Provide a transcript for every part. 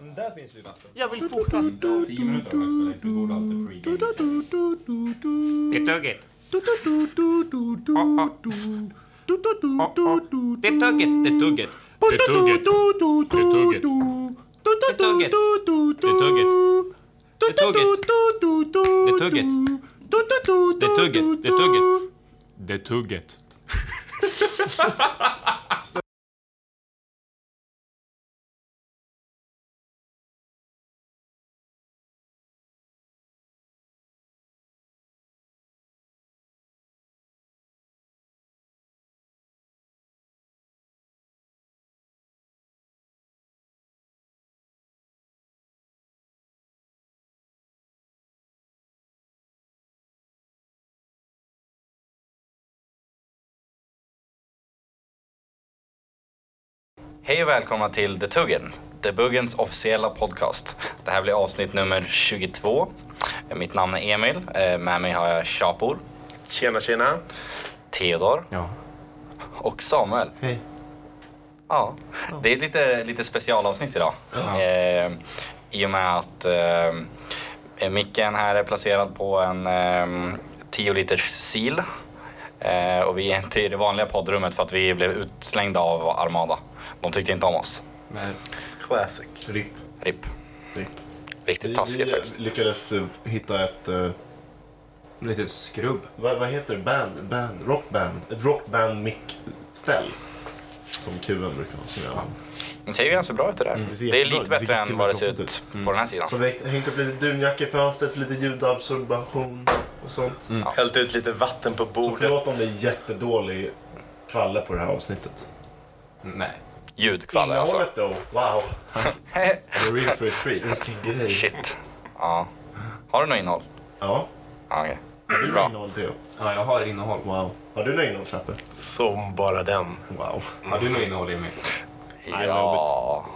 Men där finns ju vatten. Jag vill fota 10 minuter har jag spelat in så borde alltid pre Det är tugget. Oh, oh. Oh, oh. Det är tugget, det är tugget. Det är tugget. Det är tugget. Det är tugget. Det är tugget. Det är tugget. Det är tugget. Det är tugget. Det är tugget. Det är tugget. Hej och välkomna till The Tuggen, The Buggens officiella podcast. Det här blir avsnitt nummer 22. Mitt namn är Emil, Eh, med mig har jag Shapur, Tjena, tjena. Theodor Ja. och Samuel. Hej. Ja, det är lite, lite specialavsnitt idag. Eh, I och med att eh, micken här är placerad på en eh, 10 liters sil. Eh, och vi är inte i det vanliga poddrummet för att vi blev utslängda av Armada. De tyckte inte om oss. Men Classic. RIP. RIP. RIP. Riktigt taskigt vi faktiskt. lyckades eh, hitta ett, eh, Lite skrubb. vad, vad heter det? Band, band, rockband. Ett rockband mic-ställ. Som kuben brukar ha. Som jag har. Det ser ju ganska bra ut det där. Det ser Det är lite. Det bättre än vad det ser ut på den här sidan. Så vi har hängt upp lite dunjackor för fönstret för lite ljudabsorption och sånt. Hällt ut lite vatten på Så bordet. förlåt om det är jättedålig kvalle på det här avsnittet. Nej. Ljudkvaller alltså. Innehållet då? Wow. The real fruit treat. Vilken grej. Shit. Ja. Har du något innehåll? Ja. Ja, okej. Har du något Bra. innehåll Theo? Ja, jag har innehåll. Wow. Har du något innehåll Chappe? Som bara den. Wow. Har du något innehåll Emil? Nej, Ja.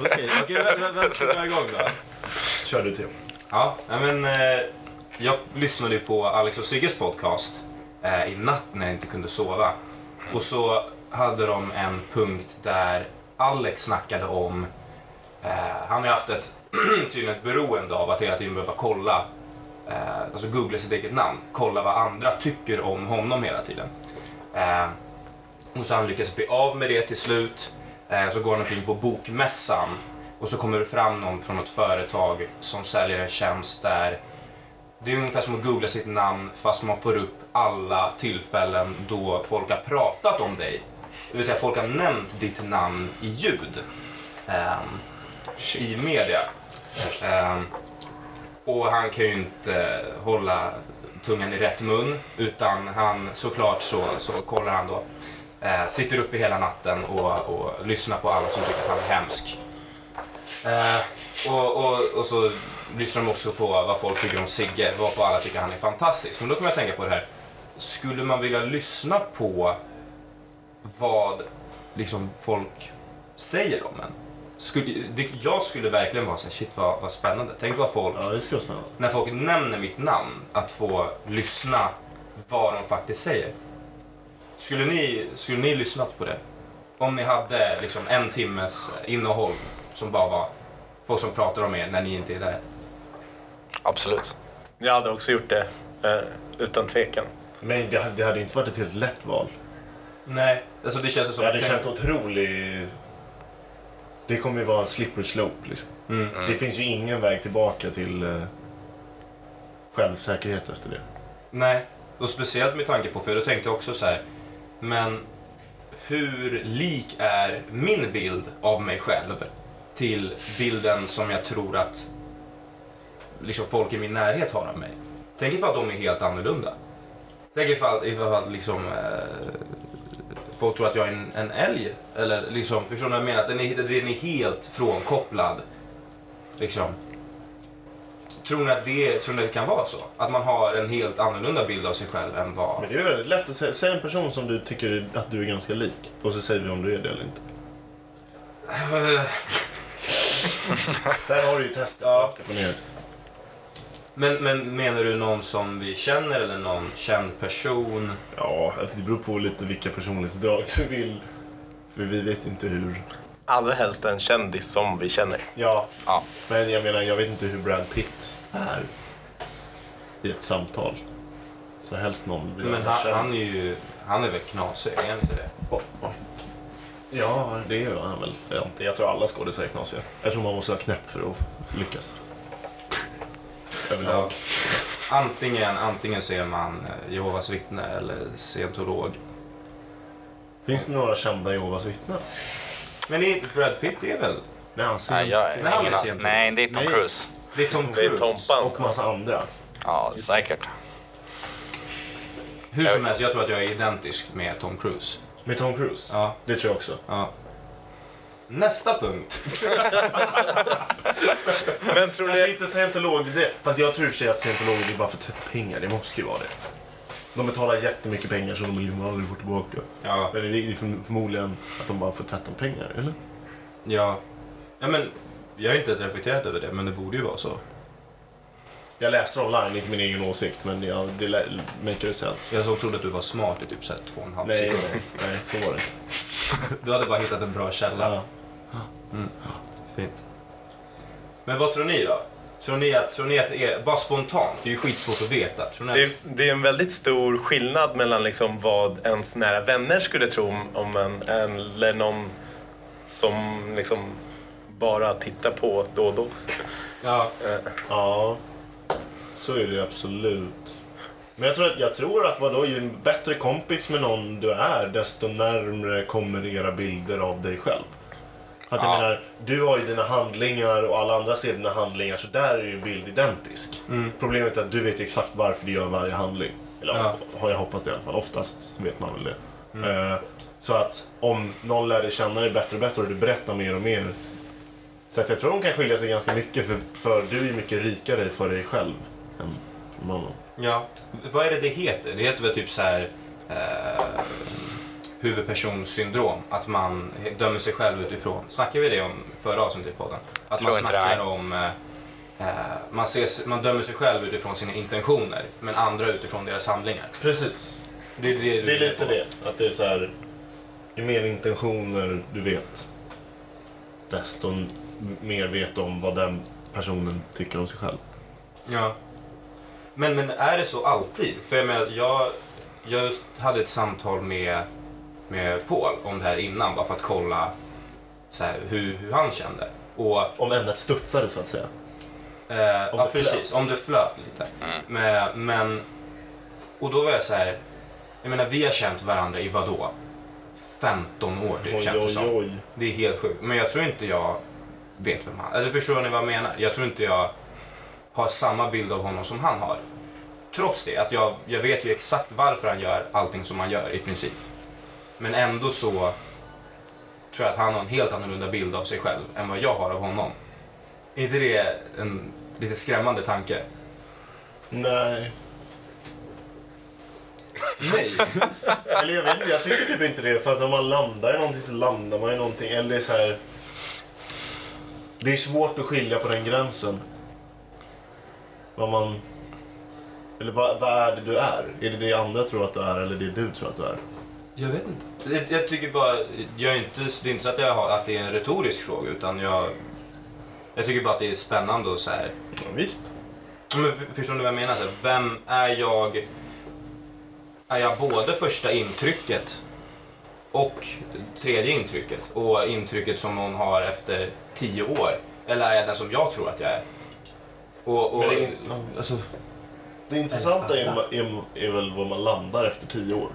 Okej, okej, vem, vem, ska dra igång då? Kör du Theo. Ja, men eh, jag lyssnade ju på Alex och Sigges podcast eh, i natt när jag inte kunde sova. Och så hade de en punkt där Alex snackade om, eh, han har ju haft ett, tydligen ett beroende av att hela tiden behöva kolla, eh, alltså googla sitt eget namn, kolla vad andra tycker om honom hela tiden. Eh, och så har han lyckats bli av med det till slut. Eh, så går han omkring på bokmässan och så kommer det fram någon från ett företag som säljer en tjänst där det är ungefär som att googla sitt namn fast man får upp alla tillfällen då folk har pratat om dig. Det vill säga folk har nämnt ditt namn i ljud. Eh, I media. Eh, och han kan ju inte hålla tungan i rätt mun utan han såklart så, så kollar han då. Eh, sitter uppe hela natten och, och lyssnar på alla som tycker att han är hemsk. Eh, och, och, och så lyssnar de också på vad folk tycker om Sigge, varpå alla tycker han är fantastisk. Men då kommer jag tänka på det här, skulle man vilja lyssna på vad liksom folk säger om en? Skulle, det, jag skulle verkligen vara så här, shit vad, vad spännande. Tänk vad folk, Ja, det ska vara spännande. när folk nämner mitt namn, att få lyssna vad de faktiskt säger. Skulle ni, skulle ni lyssnat på det? Om ni hade liksom en timmes innehåll som bara var folk som pratar om er när ni inte är där. Absolut. Jag hade också gjort det. Eh, utan tvekan. Men det, hade- det hade inte varit ett helt lätt val. Nej, alltså det känns som... Det hade känt otroligt... Det kommer ju vara en slippery slope liksom. Mm. Det finns ju ingen väg tillbaka till eh, självsäkerhet efter det. Nej, och speciellt med tanke på, för jag tänkte också så här, men hur lik är min bild av mig själv till bilden som jag tror att liksom, folk i min närhet har av mig? Tänk ifall de är helt annorlunda. Tänk ifall, ifall liksom, eh, folk tror att jag är en, en älg. Eller liksom, förstår ni vad jag menar? Att Den är, den är helt frånkopplad. Liksom. Tror ni, att det, tror ni att det kan vara så? Att man har en helt annorlunda bild av sig själv än vad... Men det är väldigt lätt att säga, säg en person som du tycker att du är ganska lik. Och så säger vi om du är det eller inte. Där har du ju testet. Ja. Men, men menar du någon som vi känner eller någon känd person? Ja, alltså det beror på lite vilka personlighetsdrag du vill För vi vet inte hur... Allra helst en kändis som vi känner. Ja, Ja. men jag menar, jag vet inte hur Brad Pitt är i ett samtal. Så helst någon vi Men han, han är ju, han är väl knasig, är han inte det? Oh, oh. Ja, det gör han väl. Jag tror alla skådisar är knasiga. Jag tror man måste vara knäpp för att lyckas. Överlag. Antingen, antingen ser man eh, Jehovas vittne eller scientolog. Finns det några kända Jehovas vittnen? Men är, Brad Pitt är väl... Nej, han ser Nej, jag, Nej, ingen, nej, det är Tom. Cruise. Det är Tom Det är Cruise. Tompan. Och massa andra. Ja, säkert. Hur som helst, jag tror att jag är identisk med Tom Cruise. Med Tom Cruise? Ja, Det tror jag också. ja. Nästa punkt. Men tror Kanske ni... inte scientolog det. Fast jag tror i och för sig att scientologer är bara för att tvätta pengar. Det måste ju vara det. De betalar jättemycket pengar som de liksom aldrig får tillbaka. Ja, Men det är för- förmodligen att de bara får tvätta pengar, eller? ja. ja men, jag har inte ens reflekterat över det, men det borde ju vara så. Jag läste online, inte min egen åsikt, men ja, det make sense. Jag så trodde att du var smart i typ så här två och en halv Nej, sekund. nej, nej, så var det. Du hade bara hittat en bra källa. Ja. Fint. Men vad tror ni då? Tror ni att, tror ni att det är, bara spontant, det är ju skitsvårt att veta. Tror ni att, Det, det är en väldigt stor skillnad mellan liksom vad ens nära vänner skulle tro om- om en, eller någon som liksom bara tittar på då och då. ja, Ja, så är det absolut. Men jag tror att, jag tror att vadå, ju en bättre kompis med någon du är, desto närmre kommer era bilder av dig själv. För att jag Ja. menar, du har ju dina handlingar och alla andra ser dina handlingar, så där är ju bild identisk. Problemet är att du vet exakt varför du gör varje handling. Eller Ja. har jag hoppats det i alla fall. Oftast vet man väl det. Eh, så att om någon lär dig känna dig bättre och bättre och du berättar mer och mer. Så att jag tror de kan skilja sig ganska mycket för, för du är mycket rikare för dig själv än någon ja. Vad är det det heter? Det heter väl typ så här eh, huvudpersonssyndrom. Att man dömer sig själv utifrån. Snackade vi det om förra avsnittet i podden? Att Tror man inte det, snackar nej. om eh, eh, man, ses, man dömer sig själv utifrån sina intentioner, men andra utifrån deras handlingar. Precis. Det är, det, du Det är lite på. det. Att det är så här, ju mer intentioner du vet, desto mer vet du om vad den personen tycker om sig själv. Ja. Men, men är det så alltid? För jag menar, jag, jag just hade ett samtal med, med Paul om det här innan, bara för att kolla så här, hur, hur han kände. Och, Om ämnet studsade så att säga. eh, Om ja, det precis, flöt. om det flöt lite. Men, men, och då var jag så här, jag menar vi har känt varandra i vadå? 15 år typ, Oj, känns det oj, som. oj. Det är helt sjukt. Men jag tror inte jag vet vem han är. Eller förstår ni vad jag menar? Jag tror inte jag har samma bild av honom som han har. Trots det, att jag, jag vet ju exakt varför han gör allting som han gör i princip. Men ändå så tror jag att han har en helt annorlunda bild av sig själv än vad jag har av honom. Är inte det en lite skrämmande tanke? Nej. Nej. Eller jag vet inte, jag tycker typ inte det. För att om man landar i någonting så landar man i någonting. Eller så här... Det är svårt att skilja på den gränsen. Vad man... Eller vad, vad är det du är? Är det det andra tror att du är eller det du tror att du är? Jag vet inte. Jag, jag tycker bara, jag är inte, det är inte så att, jag har, att det är en retorisk fråga utan jag, jag tycker bara att det är spännande och så här. Ja, visst. Men förstår ni vad jag menar? Så här, vem är jag? Är jag både första intrycket och tredje intrycket och intrycket som någon har efter tio år? Eller är jag den som jag tror att jag är? Och, och, Men det är- alltså, Det intressanta är, är, är väl vad man landar efter tio år.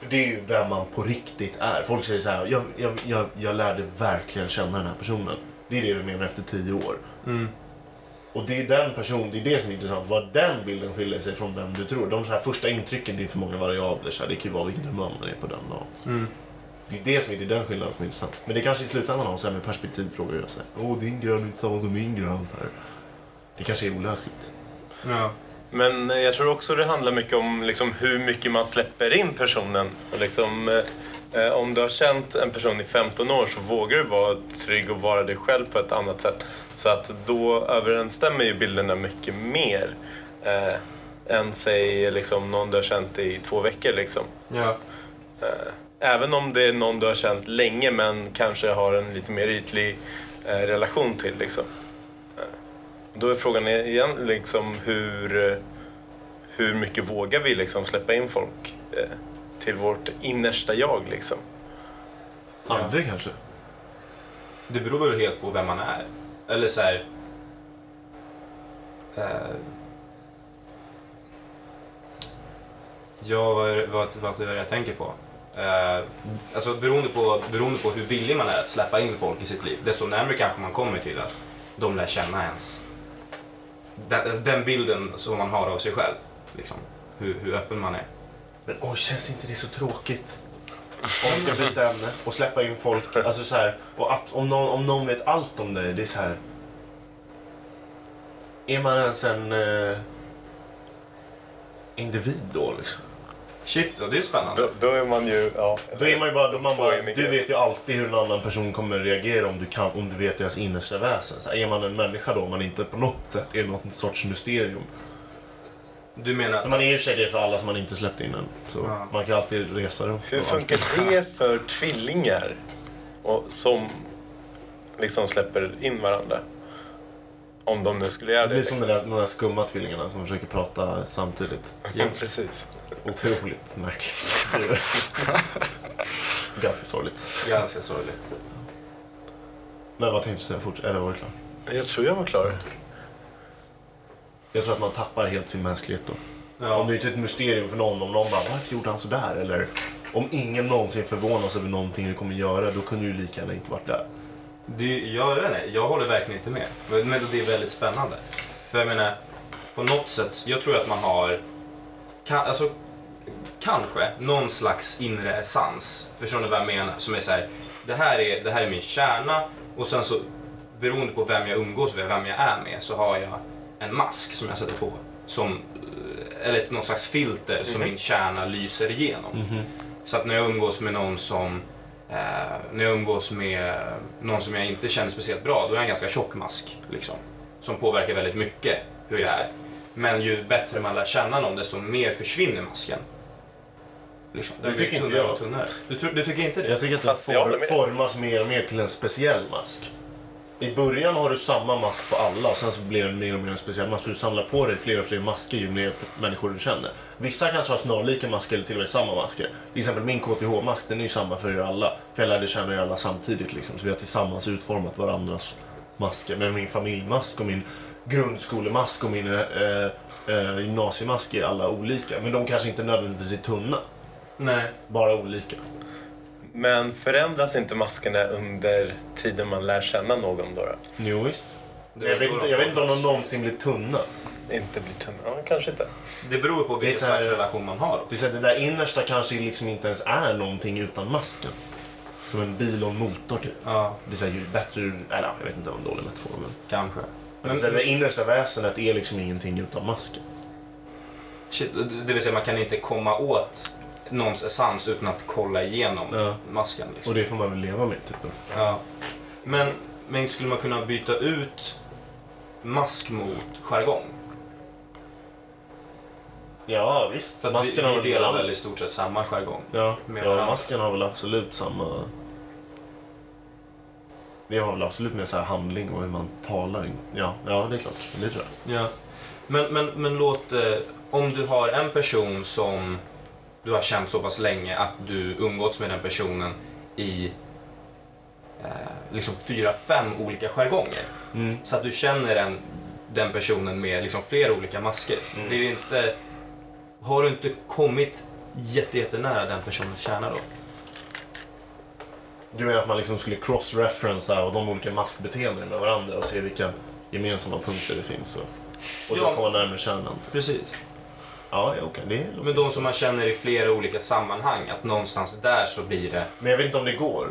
För det är ju vem man på riktigt är. Folk säger så här, jag, jag, jag, jag lärde verkligen känna den här personen. Det är det vi menar efter tio år. mm, Och det är den person, det är det som är intressant. Vad den bilden skiljer sig från vem du tror. De så här första intrycken, det är för många variabler. Så här, det kan ju vara vilket humör man är på den dagen. mm. Det är det som är det är den skillnaden som är intressant. Men det kanske i slutändan har så här med perspektivfrågor att göra. Åh, din grön är inte samma som min grön. Så här. Det kanske är olösligt. Ja. Men eh, jag tror också det handlar mycket om liksom hur mycket man släpper in personen. Och liksom, eh, eh, om du har känt en person i 15 år så vågar du vara trygg och vara dig själv på ett annat sätt. Så att då överensstämmer ju bilderna mycket mer eh, än säg liksom, någon du har känt i två veckor. Liksom. Ja. Eh, Även om det är någon du har känt länge men kanske har en lite mer ytlig eh, relation till. Liksom. Då är frågan igen liksom, hur, hur mycket vågar vi liksom, släppa in folk eh, till vårt innersta jag? Liksom. Aldrig kanske. Det beror väl helt på vem man är. Eller så här... Eh, ja, vad, är- vad, vad är det jag tänker på? Eh, alltså beroende på, beroende på hur villig man är att släppa in folk i sitt liv, desto närmare kanske man kommer till att de lär känna ens. Den, den bilden som man har av sig själv. Liksom. Hur, hur öppen man är. Men oj, känns inte det så tråkigt? Om vi ska byta ämne och släppa in folk. Alltså så här, och att, om, någon, om någon vet allt om dig, det är så här. Är man ens en eh, individ då liksom? Shit, ja, det är spännande. Då, då är man ju... Ja, Då är man ju bara, då man bara, du vet ju alltid hur en annan person kommer reagera om du, kan, om du vet deras innersta väsen. Så är man en människa då, om man inte på något sätt är något sorts mysterium. Du menar För man är ju sig det för alla som man inte släppt in än. Så Ja. man kan alltid resa dem. Hur funkar det för tvillingar och som liksom släpper in varandra? Om de nu skulle göra Det det. blir som Liksom. de där, de där skumma tvillingarna som försöker prata samtidigt. Ja, precis. Otroligt märkligt. Ganska sorgligt. ganska sorgligt. Men vad tänkte du säga? Forts- eller var det klart? Jag tror jag var klar. Jag tror att man tappar helt sin mänsklighet då. Om Ja. det inte är ett mysterium för någon, om någon bara varför gjorde han sådär? Eller om ingen någonsin förvånas över någonting du kommer göra, då kunde ju lika gärna inte varit där. Det, jag, vet inte, jag håller verkligen inte med. Men det är väldigt spännande. För jag menar, på något sätt, jag tror att man har, kan, alltså, kanske någon slags inre essens. Förstår ni vad jag menar? Som är så här, det här är, det här är min kärna och sen så beroende på vem jag umgås med, vem jag är med, så har jag en mask som jag sätter på. Som, eh, eller någon slags filter som min kärna lyser igenom. Så att när jag umgås med någon som när jag umgås med någon som jag inte känner speciellt bra, då är jag en ganska tjock mask. Liksom, som påverkar väldigt mycket hur jag är. Men ju bättre man lär känna någon, desto mer försvinner masken. Liksom, Det blir tycker inte jag. Du, du tycker inte det? Jag tycker att den jag for, håller med. formas mer och mer till en speciell mask. I början har du samma mask på alla och sen så blir den mer och mer en speciell mask. Så du samlar på dig fler och fler masker ju mer människor du känner. Vissa kanske har snarlika masker eller till och med samma masker. Till exempel min KTH-mask, den är ju samma för er alla. För jag lärde känna er alla samtidigt liksom. Så vi har tillsammans utformat varandras masker. Men min familjemask och min grundskolemask och min eh, eh, gymnasiemask är alla olika. Men de kanske inte nödvändigtvis är tunna. Nej. Bara olika. Men förändras inte maskerna under tiden man lär känna någon då? då? Jo, visst. Det, Jag vet, inte, jag vet inte om de någonsin blir tunna. Inte blir tunna? Ja, kanske inte. det beror på Det vilken slags relation man har. Det, här, det där innersta kanske liksom inte ens är någonting utan masken. Som en bil och en motor typ. Ja, Det är så här, ju bättre du... Eller jag vet inte om det är en dålig metafor men... kanske. men det, är så här, det innersta väsenet är liksom ingenting utan masken. Shit, det vill säga man kan inte komma åt någons essens utan att kolla igenom Ja. masken. Liksom. Och det får man väl leva med typ. Ja. Men, men skulle man kunna byta ut mask mot jargong? Ja visst. För masken vi, vi delar väl i stort sett samma jargong. Ja, ja masken har väl absolut samma... Det har väl absolut med så här handling och hur man talar. Ja, ja det är klart. Det tror jag. Ja. Men, men, men låt, eh, om du har en person som du har känt så pass länge att du umgåtts med den personen i eh, liksom fyra, fem olika jargonger. Mm. Så att du känner den, den personen med liksom flera olika masker. Mm. Det inte, har du inte kommit jätte, jättenära den personens kärna då? Du menar att man liksom skulle cross-referensa och de olika maskbeteenden med varandra och se vilka gemensamma punkter det finns. Och, och Ja. då komma närmare kärnan. Precis. Ja, okej. Det låter Men de som man känner i flera olika sammanhang, att någonstans där så blir det... Men jag vet inte om det går.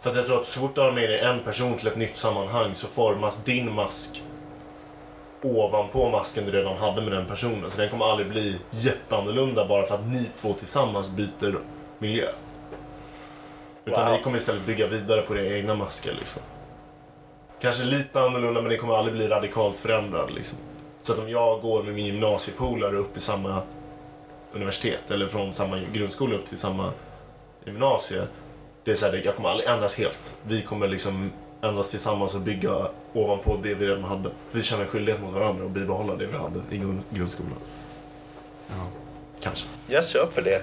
För att jag tror att så fort du har med dig en person till ett nytt sammanhang så formas din mask ovanpå masken du redan hade med den personen. Så den kommer aldrig bli jätteannorlunda bara för att ni två tillsammans byter miljö. Utan Wow. ni kommer istället bygga vidare på era egna masker. Liksom. Kanske lite annorlunda men det kommer aldrig bli radikalt förändrad. Liksom. Så att om jag går med min gymnasiepolare upp i samma universitet eller från samma grundskola upp till samma gymnasiet. Det är så här, jag kommer aldrig ändras helt. Vi kommer liksom ändras tillsammans och bygga ovanpå det vi redan hade. Vi känner skyldighet mot varandra och bibehålla det vi hade i grund- grundskolan. Ja. Kanske. Jag köper det.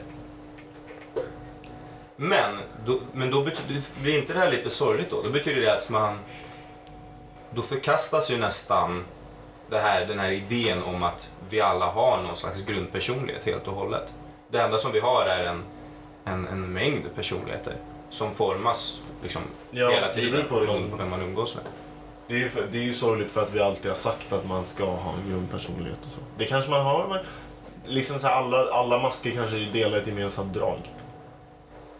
Men, då, men då betyder, blir inte det här lite sorgligt då? Då betyder det att man... Då förkastas ju nästan det här, den här idén om att vi alla har någon slags grundpersonlighet helt och hållet. Det enda som vi har är en, en, en mängd personligheter som formas liksom, Ja, hela tiden på beroende på vem man umgås med. Det är, ju för, det är ju sorgligt för att vi alltid har sagt att man ska ha en grundpersonlighet och så. Det kanske man har, men liksom så här, alla, alla masker kanske delar ett gemensamt drag.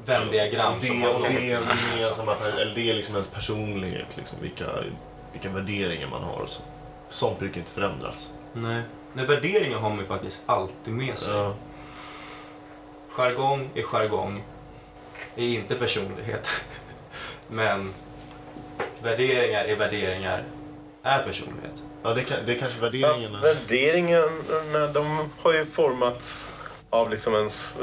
Vem-diagram som har och det är, gemensamma, eller det är liksom ens personlighet, liksom, vilka, vilka värderingar man har och så. Sånt brukar inte förändras. Nej. Men värderingar har man ju faktiskt alltid med sig. Ja. Jargong är jargong, är inte personlighet. Men värderingar är värderingar, är personlighet. Ja, det, kan, det är kanske Fast värderingarna. värderingarna de har ju formats av liksom ens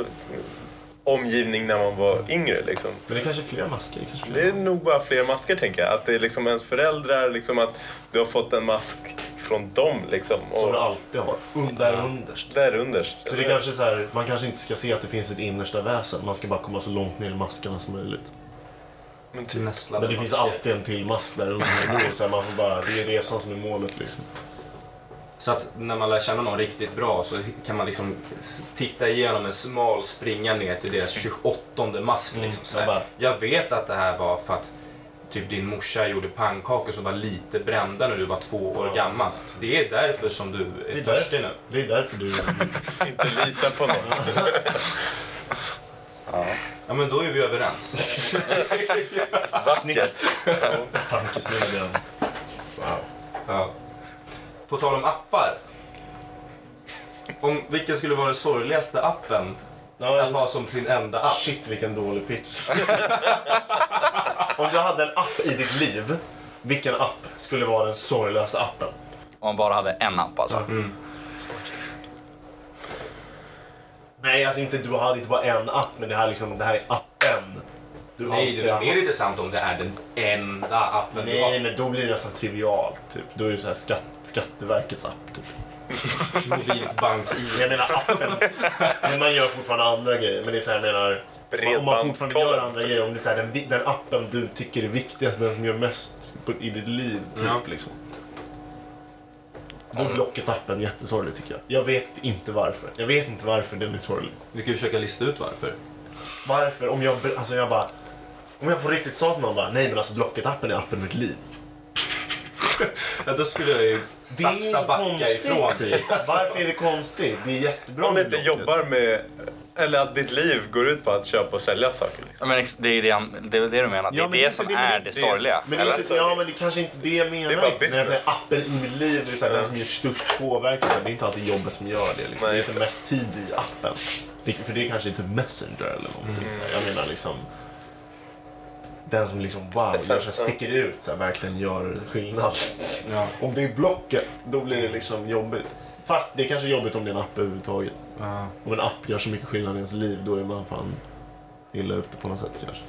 omgivning när man var yngre. Liksom. Men det är kanske är fler masker. Det, kanske är Det fler. är nog bara fler masker tänker jag. Att det är liksom ens föräldrar, liksom att du har fått en mask från dem. Liksom, Som du och alltid har. Där underst. där underst. Så det är kanske så här, man kanske inte ska se att det finns ett innersta väsen. Man ska bara komma så långt ner i maskarna som möjligt. Men typ, Men det finns alltid en till mask där under. Det går så här, man får bara, det är resan som är målet liksom. Så att när man lär känna någon riktigt bra så kan man liksom titta igenom en smal springa ner till deras 28 mask. Mm, Liksom, jag så här. bara- Jag vet att det här var för att typ din morsa gjorde pannkakor som var lite brända när du var två år Ja, gammal. Det är därför som du Det är är törstig nu. Det är därför du... inte lita på någon. Ja men då är vi överens. Vackert. Tankesmedjan. Wow. Ja. På tal om appar. Om, vilken skulle vara den sorgligaste appen att Ja, ha som sin enda app? shit vilken dålig pitch. Om du hade en app i ditt liv, vilken app skulle vara den sorgligaste appen? Om man bara hade en app alltså. Mm. Nej, alltså inte du hade inte bara en app, men det här, liksom, det här är appen. Du Nej, det är mer intressant om det är den enda appen du har. Nej, men då blir det nästan trivialt. Typ. Då är det så här skatt, Skatteverkets app. Typ. Mobilt bank-id. Jag menar appen. men man gör fortfarande andra grejer. Men det är så här, jag menar... Om man fortfarande gör andra grejer, om det är så här, den, den appen du tycker är viktigast, den som gör mest på, i ditt liv, typ Ja. liksom. Då är Blocket-appen jättesorglig tycker jag. Jag vet inte varför. Jag vet inte varför den är sorglig. Vi kan ju försöka lista ut varför. Varför? Om jag, alltså jag bara... Om jag på riktigt sa till någon bara, nej men alltså Blocket-appen är appen i mitt liv. Ja, då skulle jag ju Det är ju sakta backa konstigt. ifrån dig. Varför är det konstigt? Det är jättebra Om du med inte Blocket. jobbar med... Eller att ditt liv går ut på att köpa och sälja saker. Liksom. Ja, Men ex- det är det, han- det, är det du menar? Det är Ja, men det det- som det- är det- det det- sorgliga? Men det är eller? inte, ja, men det är kanske inte det jag menar. Det är bara. När jag business. säger appen i mitt liv, det är så här, den som gör störst påverkan. Det är inte alltid jobbet som gör det. Liksom. Nej, det är just inte det. mest tid i appen. Det- För det är kanske inte Messenger eller någonting. så här. Jag menar liksom... Den som liksom wow, gör så här, ja. sticker ut, så här, verkligen gör skillnad. Ja. Om det är Blocket, då blir det liksom jobbigt. Fast det är kanske jobbigt om det är en app överhuvudtaget. Ja. Om en app gör så mycket skillnad i ens liv, då är man fan illa ute på något sätt kanske.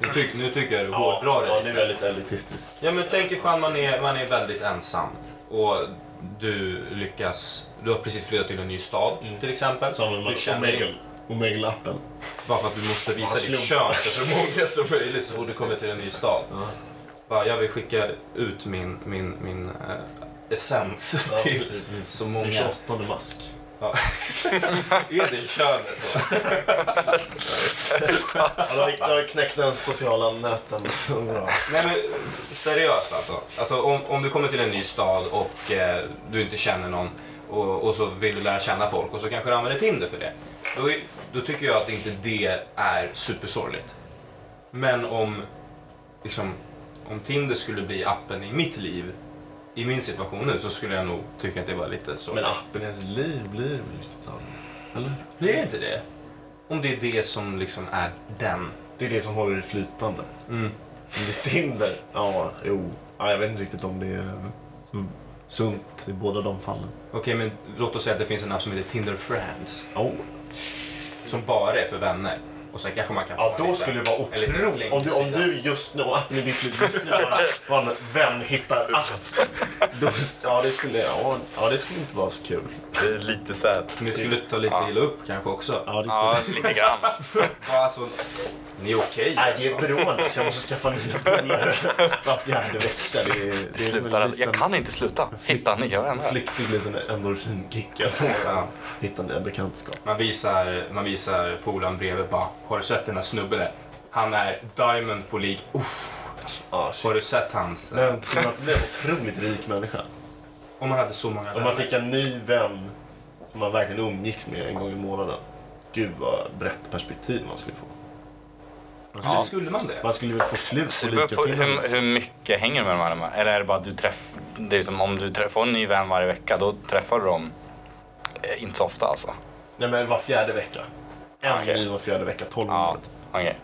Nu, tyck, nu tycker jag du hårdrar det ja, nu är jag lite elitistisk. Ja men tänk ifall man är, man är väldigt ensam och du lyckas, du har precis flyttat till en ny stad Mm. till exempel. Som du känner Omegle. Omegle-appen. bara för att du måste visa Ja, ditt kön för så många som möjligt så fort du kommer till en ny stad. Bara, jag vill skicka ut min, min, min eh, essens Ja, till precis, precis. så Den många. 28 mask. Är det könet då? Ja, då har knäckt den sociala nöten. Nej men seriöst alltså. alltså om, om du kommer till en ny stad och eh, du inte känner någon och, och så vill du lära känna folk och så kanske du använder Tinder för det. Då, då tycker jag att inte det är supersorgligt. Men om, liksom, om Tinder skulle bli appen i mitt liv, i min situation nu, så skulle jag nog tycka att det var lite sorgligt. Men appen i ens liv blir väl riktigt? Eller? Blir det inte det? Om det är det som liksom är den. Det är det som håller det flytande. Mm. Om det är Tinder, ja, jo. Ja, jag vet inte riktigt om det är så sunt i båda de fallen. Okej, men låt oss säga att det finns en app som heter Tinder Friends. Oh som bara är för vänner. Och sen kanske man kan Ja, få då lite- skulle det vara en liten otroligt. Om du, om du just nu, om appen i ditt liv just nu var- var en vän hittar app. Då, ja, det skulle, ja, ja, det skulle inte vara så kul. Det är lite sad. Ni skulle ta lite illa upp kanske också. Ja, det skulle, Ja, lite grann. Ja, alltså, ni är okej Nej, alltså. det är beroende. Så jag måste skaffa nya polare var fjärde vecka. Det är, det är som en Sluta. liten Jag kan inte sluta. Hitta nya vänner. flyktig liten endorfinkick. Ja. Hitta nya bekantskap. Man visar, man visar polaren bredvid bara, har du sett den där snubben där? Han är diamond på League. Uff, Ah, shit. har du sett hans... eh, Men kunde man inte bli en otroligt rik människa? Om man hade så många Om man fick en ny vän som man verkligen umgicks med en gång i månaden. Gud vad brett perspektiv man skulle få. Eller skulle man det? Man skulle väl få slut Så på det beror på hur, likasinnade. hur mycket hänger du med de här? Eller är det bara att du träffar... Det är som om du träff, får en ny vän varje vecka, då träffar du dem eh, inte så ofta alltså. Nej men var fjärde vecka. En Okej. ny var fjärde vecka, 12 Ja, okej.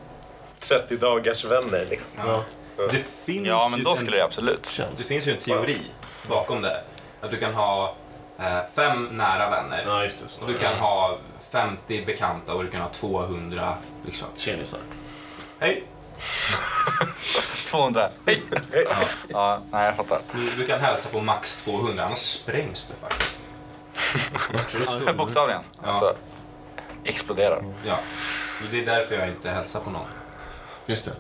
30 dagars vänner liksom. Ja. Det finns Ja, men ju då en- skulle det absolut. Det Känns. finns ju en teori bakom det. Att du kan ha eh, fem nära vänner. Ja just det. Så. Och du kan ha 50 bekanta och du kan ha 200 liksom. Tjenisar. Hej! 200. Hej! Ja. ja, nej jag fattar. Du, du kan hälsa på max 200, annars sprängs du faktiskt. Bokstavligen. Ja. Alltså, exploderar. Ja. Det är därför jag inte hälsar på någon. Just det.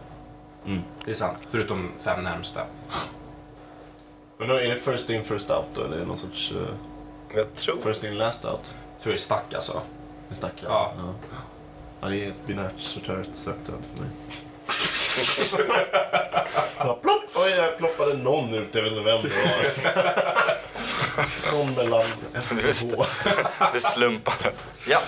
Det är sant. Förutom fem närmsta. Men då är det first in first out då? Eller är det någon sorts uh, Jag tror... first in last out? Jag tror det är stack alltså. Vi snackar. Ja. ja. Ja, det är ett binärt sorterat söktönt för mig. ja, plopp! Oj, jag ploppade någon ut. Jag vet inte vem det var. någon mellan S Just och H. Det slumpar. Ja.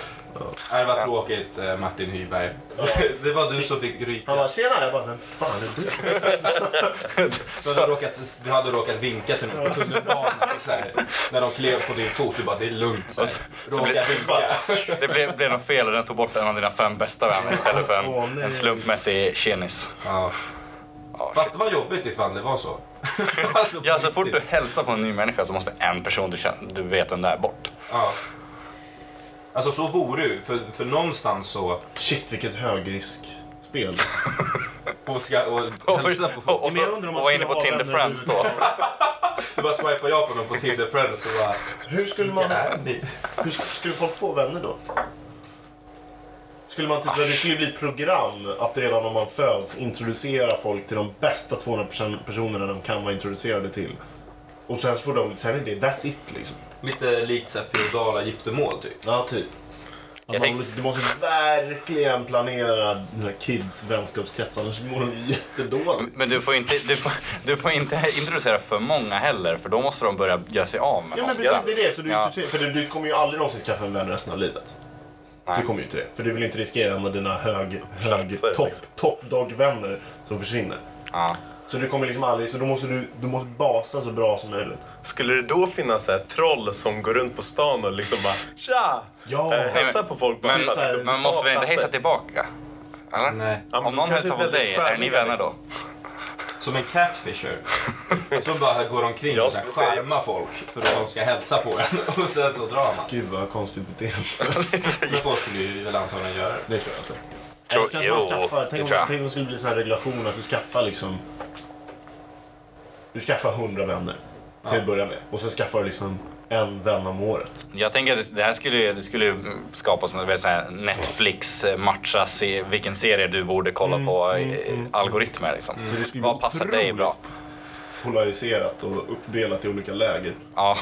Nej, Det var tråkigt eh, Martin Hyberg. Det var du som fick ryka. Han bara, tjena! Jag bara, vem fan är du? Du hade råkat, du hade råkat vinka till någon på tunnelbanan när de klev på din fot. Du bara, det är lugnt. Så Råka vinka. Det blev, blev något fel och den tog bort en av dina fem bästa vänner istället för en, en slumpmässig tjenis. Ja. Ja, shit. Fatta vad jobbigt ifall det var så. alltså, Ja, så fort du hälsar på en ny människa så måste en person du, känner, du vet vem det är bort. Ja. Alltså så vore det ju. För, för någonstans så... Shit, vilket högriskspel. Och, ska, och Och, hälsa på folk. och, och, Men jag undrar om man och var inne på Tinder vänner Friends nu. då. Du bara swipar jag på någon på Tinder Friends och bara... Hur skulle man... Vilka är ni? Hur sk- skulle folk få vänner då? Skulle man typ, det skulle bli ett program att redan om man föds introducera folk till de bästa 200 person- personerna de kan vara introducerade till. Och sen så får de, sen är det, that's it liksom. Lite likt så här feodala giftermål typ. Ja, typ. Att Jag man, tänk- måste- Du måste verkligen planera dina kids vänskapskrets, annars mår de jättedåligt. Men du får, inte, du, får, du får inte introducera för många heller för då måste de börja göra sig av med Ja men någon. precis, det är det. Så du, Ja. För du, du kommer ju aldrig någonsin skaffa en vän resten av livet. Nej. Du kommer ju inte det. För du vill inte riskera en av dina hög, hög Platser, topp liksom. top dog-vänner som försvinner. Ja. Så du kommer liksom aldrig, så då måste du, du måste basa så bra som möjligt. Skulle det då finnas så här troll som går runt på stan och liksom bara Tja! Ja! Eh, hälsar på folk bara Men, för att liksom men ta måste väl inte hälsa tillbaka? Eller? Nej. Ja, Om någon hälsar på dig, är ni vänner liksom. då? Som en catfisher. Som bara går omkring och så här charmar folk för att de ska hälsa på en. Och sen så drar man. Gud vad konstigt beteende. Men folk skulle ju väl antagligen göra det. Det tror jag inte. Tror- man jo, skaffar, det tänk, om, tänk om det skulle bli sån här regulation att du skaffar liksom... Du skaffar hundra vänner till att börja med. Och så skaffar du liksom en vän om året. Jag tänker att det här skulle, det skulle ju skapa som ett Netflix matcha se, vilken serie du borde kolla på i algoritmer liksom. Så det skulle Vad passar dig bra? Polariserat och uppdelat i olika läger. Ja.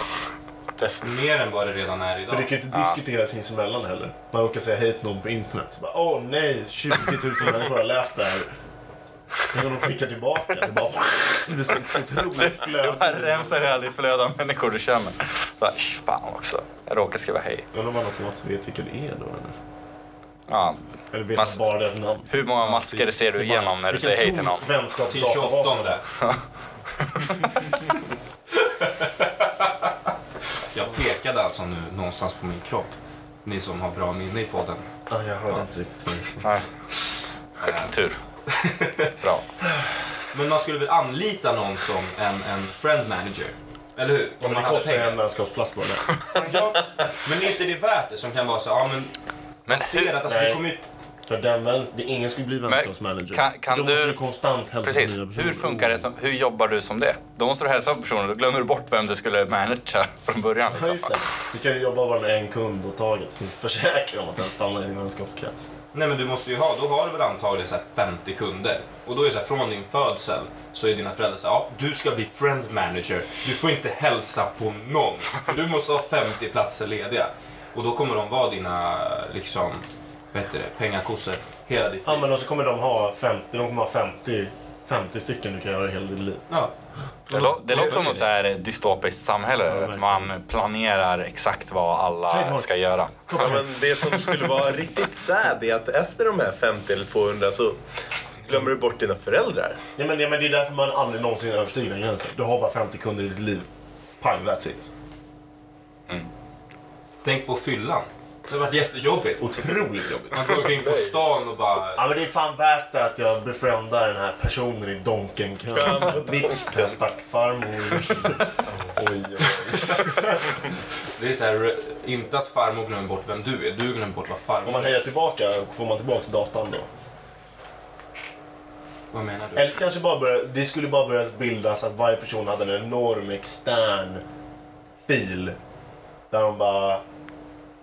Mer än vad det redan är För idag. det kan ju inte diskutera sinsemellan heller. Man råkar säga till någon på internet. Så bara, Åh nej, 20 000 människor har läst det här. Tänk om de skickar tillbaka. Det, bara, det blir så otroligt Du bara flöde. rensar ditt flöde av människor du känner. Bara, "Ish, fan också. Jag råkar skriva hej. Undrar om man automatiskt vet vilka det är då eller? Ja. Eller vet man bara deras namn? Hur många masker ser du igenom när du säger hej till någon? Till Vänskapsdatabas. 28 Jag pekade alltså nu någonstans på min kropp. Ni som har bra minne i podden. Ja, jag hörde inte riktigt. Nej. Tur. Bra. Men man skulle väl anlita någon som en, en friend manager? Eller hur? Ja, men det kostar en vänskapsplats bara. Ja, men är inte det värt det som kan vara så ja men Men ser att alltså, Nej. För den vänster, det, ingen skulle bli vänskapsmanager. kan- kan Då du- måste du konstant hälsa på Precis. nya personer. Hur funkar det? Som, hur jobbar du som det? Då måste du hälsa på personen. Då glömmer du bort vem du skulle managera från början. Ja, Liksom. just det. Du kan ju jobba bara med en kund åt taget försäkra om att den stannar i din vänskapskrets. Nej men du måste ju ha, då har du väl antagligen så här 50 kunder. Och då är det så här, från din födsel så är dina föräldrar så här, ja du ska bli friend manager. Du får inte hälsa på någon. För du måste ha 50 platser lediga. Och då kommer de vara dina, liksom, vad heter det, pengakossor hela ditt Ja, liv. men då så kommer de ha 50, de kommer ha 50, 50 stycken du kan göra hela ditt liv. Ja. Det, lå- det låter som något så här dystopiskt samhälle. att man planerar exakt vad alla Trademark. ska göra. Ja, men det som skulle vara riktigt sad är att efter de här 50 eller 200 så glömmer du bort dina föräldrar. Ja, men, ja, men det är därför man aldrig någonsin överstiger den gränsen. Du har bara 50 kunder i ditt liv. Pang, that's it. Tänk på fyllan. Det har varit jättejobbigt. Otroligt jobbigt. Man går omkring på stan och bara... Ja, men det är fan värt det att jag befriendar den här personen i Donken-kön. Vips, jag stack farmor. Oj, oj. Det är så här, inte att farmor glömmer bort vem du är, du glömmer bort vad farmor Om man är. hejar tillbaka, får man tillbaka datan då? Vad menar du? Eller så kanske bara börja, det skulle bara börja bildas att varje person hade en enorm extern fil. Där de bara...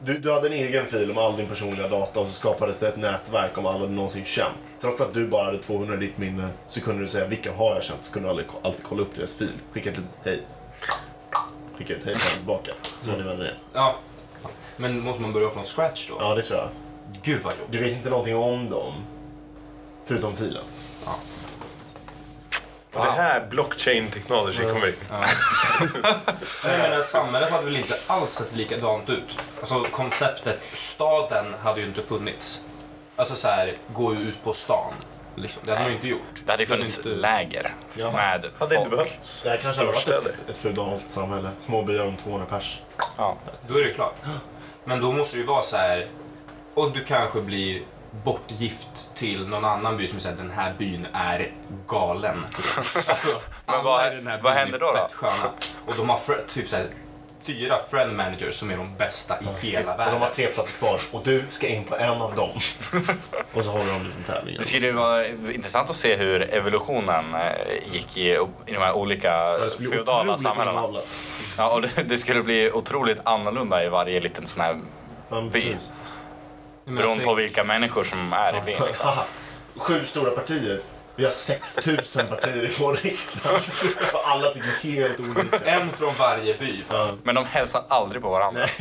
Du, du hade en egen fil om all din personliga data och så skapades det ett nätverk om alla du någonsin känt. Trots att du bara hade 200 i ditt minne så kunde du säga vilka har jag känt så kunde du aldrig, alltid kolla upp deras fil. Skicka ett litet hej. Skicka ett hej tillbaka. Så är ni vänner igen. Ja. Men måste man börja från scratch då? Ja, det tror jag. Gud vad jobbigt. Du vet inte någonting om dem. Förutom filen. Och det här blockchain technology kommer in. Men jag menar, samhället hade väl inte alls sett likadant ut? Alltså konceptet staden hade ju inte funnits. Alltså så här, gå ut på stan. Liksom. Det hade man ju inte gjort. Det hade ju funnits inte- läger Ja. med Hade inte folk. behövts Det här kanske hade varit storstäder. ett, ett feudalt samhälle. Små byar om 200 pers. Ja. Då är det klart. Men då måste det ju vara så här. Och du kanske blir bortgift till någon annan by som är såhär, den här byn är galen. Alltså, Men vad- i den här vad händer är då, då? Och de har typ såhär, fyra friend managers som är de bästa i hela Och de världen. har tre platser kvar och du ska in på en av dem. och så håller de liksom tävlingen. Det skulle ju vara intressant att se hur evolutionen eh, gick i, i de här olika feodala samhällena. Ja, och det, det skulle bli otroligt annorlunda i varje liten sån här, Ja, By. precis. Beroende på vilka människor som är i byn. Liksom. Sju stora partier. Vi har 6000 partier i vår riksdag. För alla tycker helt olika. En från varje by. Men de hälsar aldrig på varandra.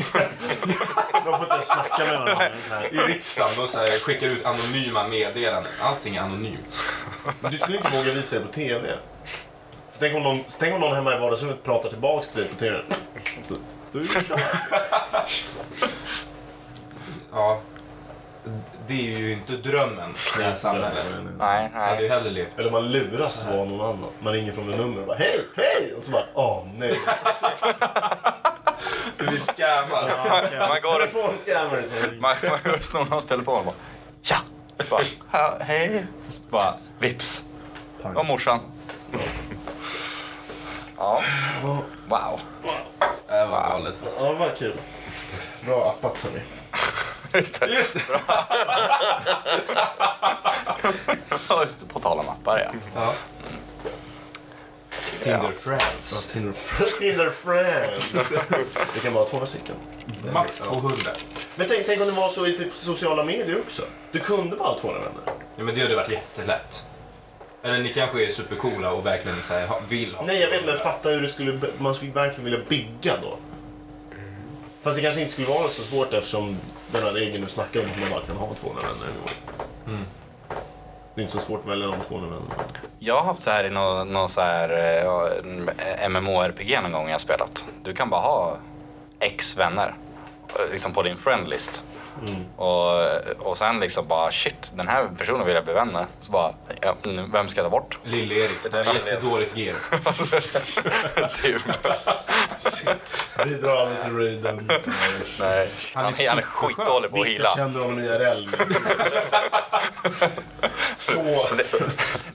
De får inte ens snacka med varandra. I riksdagen, de så här, skickar ut anonyma meddelanden. Allting är anonymt. Men du skulle inte våga visa det på TV. För tänk, om någon, tänk om någon hemma i vardagsrummet pratar tillbaks till dig på TV. Du, du. Ja. Det är ju inte drömmen, det här samhället. Nej, Jag hade ju nej. hellre levt. Eller man luras vara någon annan. Man ringer från ett nummer och bara hej, hej! Och så bara åh nej. Du blir scammad. Man går och, säger man, man går och snor någons telefon och bara Tja! Bara, "Ja, hej! Bara vips. Och morsan. Ja. Wow. Det var galet. Ja, det var kul. Bra appat hörni. Just det. Just det. På tal om appar ja. Ja. Tinder Friends. Tinder, Tinder friends. Det kan vara 200 stycken. Max 200. Men tänk, tänk om det var så i typ sociala medier också. Du kunde bara ha 200 vänner. Ja, men det hade varit jättelätt. Eller ni kanske är supercoola och verkligen så här, vill ha Nej, jag vet, men 200. fatta hur det skulle, man skulle verkligen vilja bygga då. Fast det kanske inte skulle vara så svårt eftersom den här regeln du snackar om att man bara kan ha 200 vänner. Mm. Det är inte så svårt att välja de 200 vännerna. Jag har haft så här i någon, någon så här eh, MMORPG någon gång jag har spelat. Du kan bara ha X vänner eh, liksom på din friendlist. Och, och sen liksom bara shit, den här personen vill jag bli vän med. Så bara, ja, nu, vem ska jag ta bort? Lill-Erik, det där är jättedåligt gear. typ. Bidrar aldrig till raiden. Nej. Han, Han är är, han är skitdålig på att Visst, jag heala. kände honom IRL. så...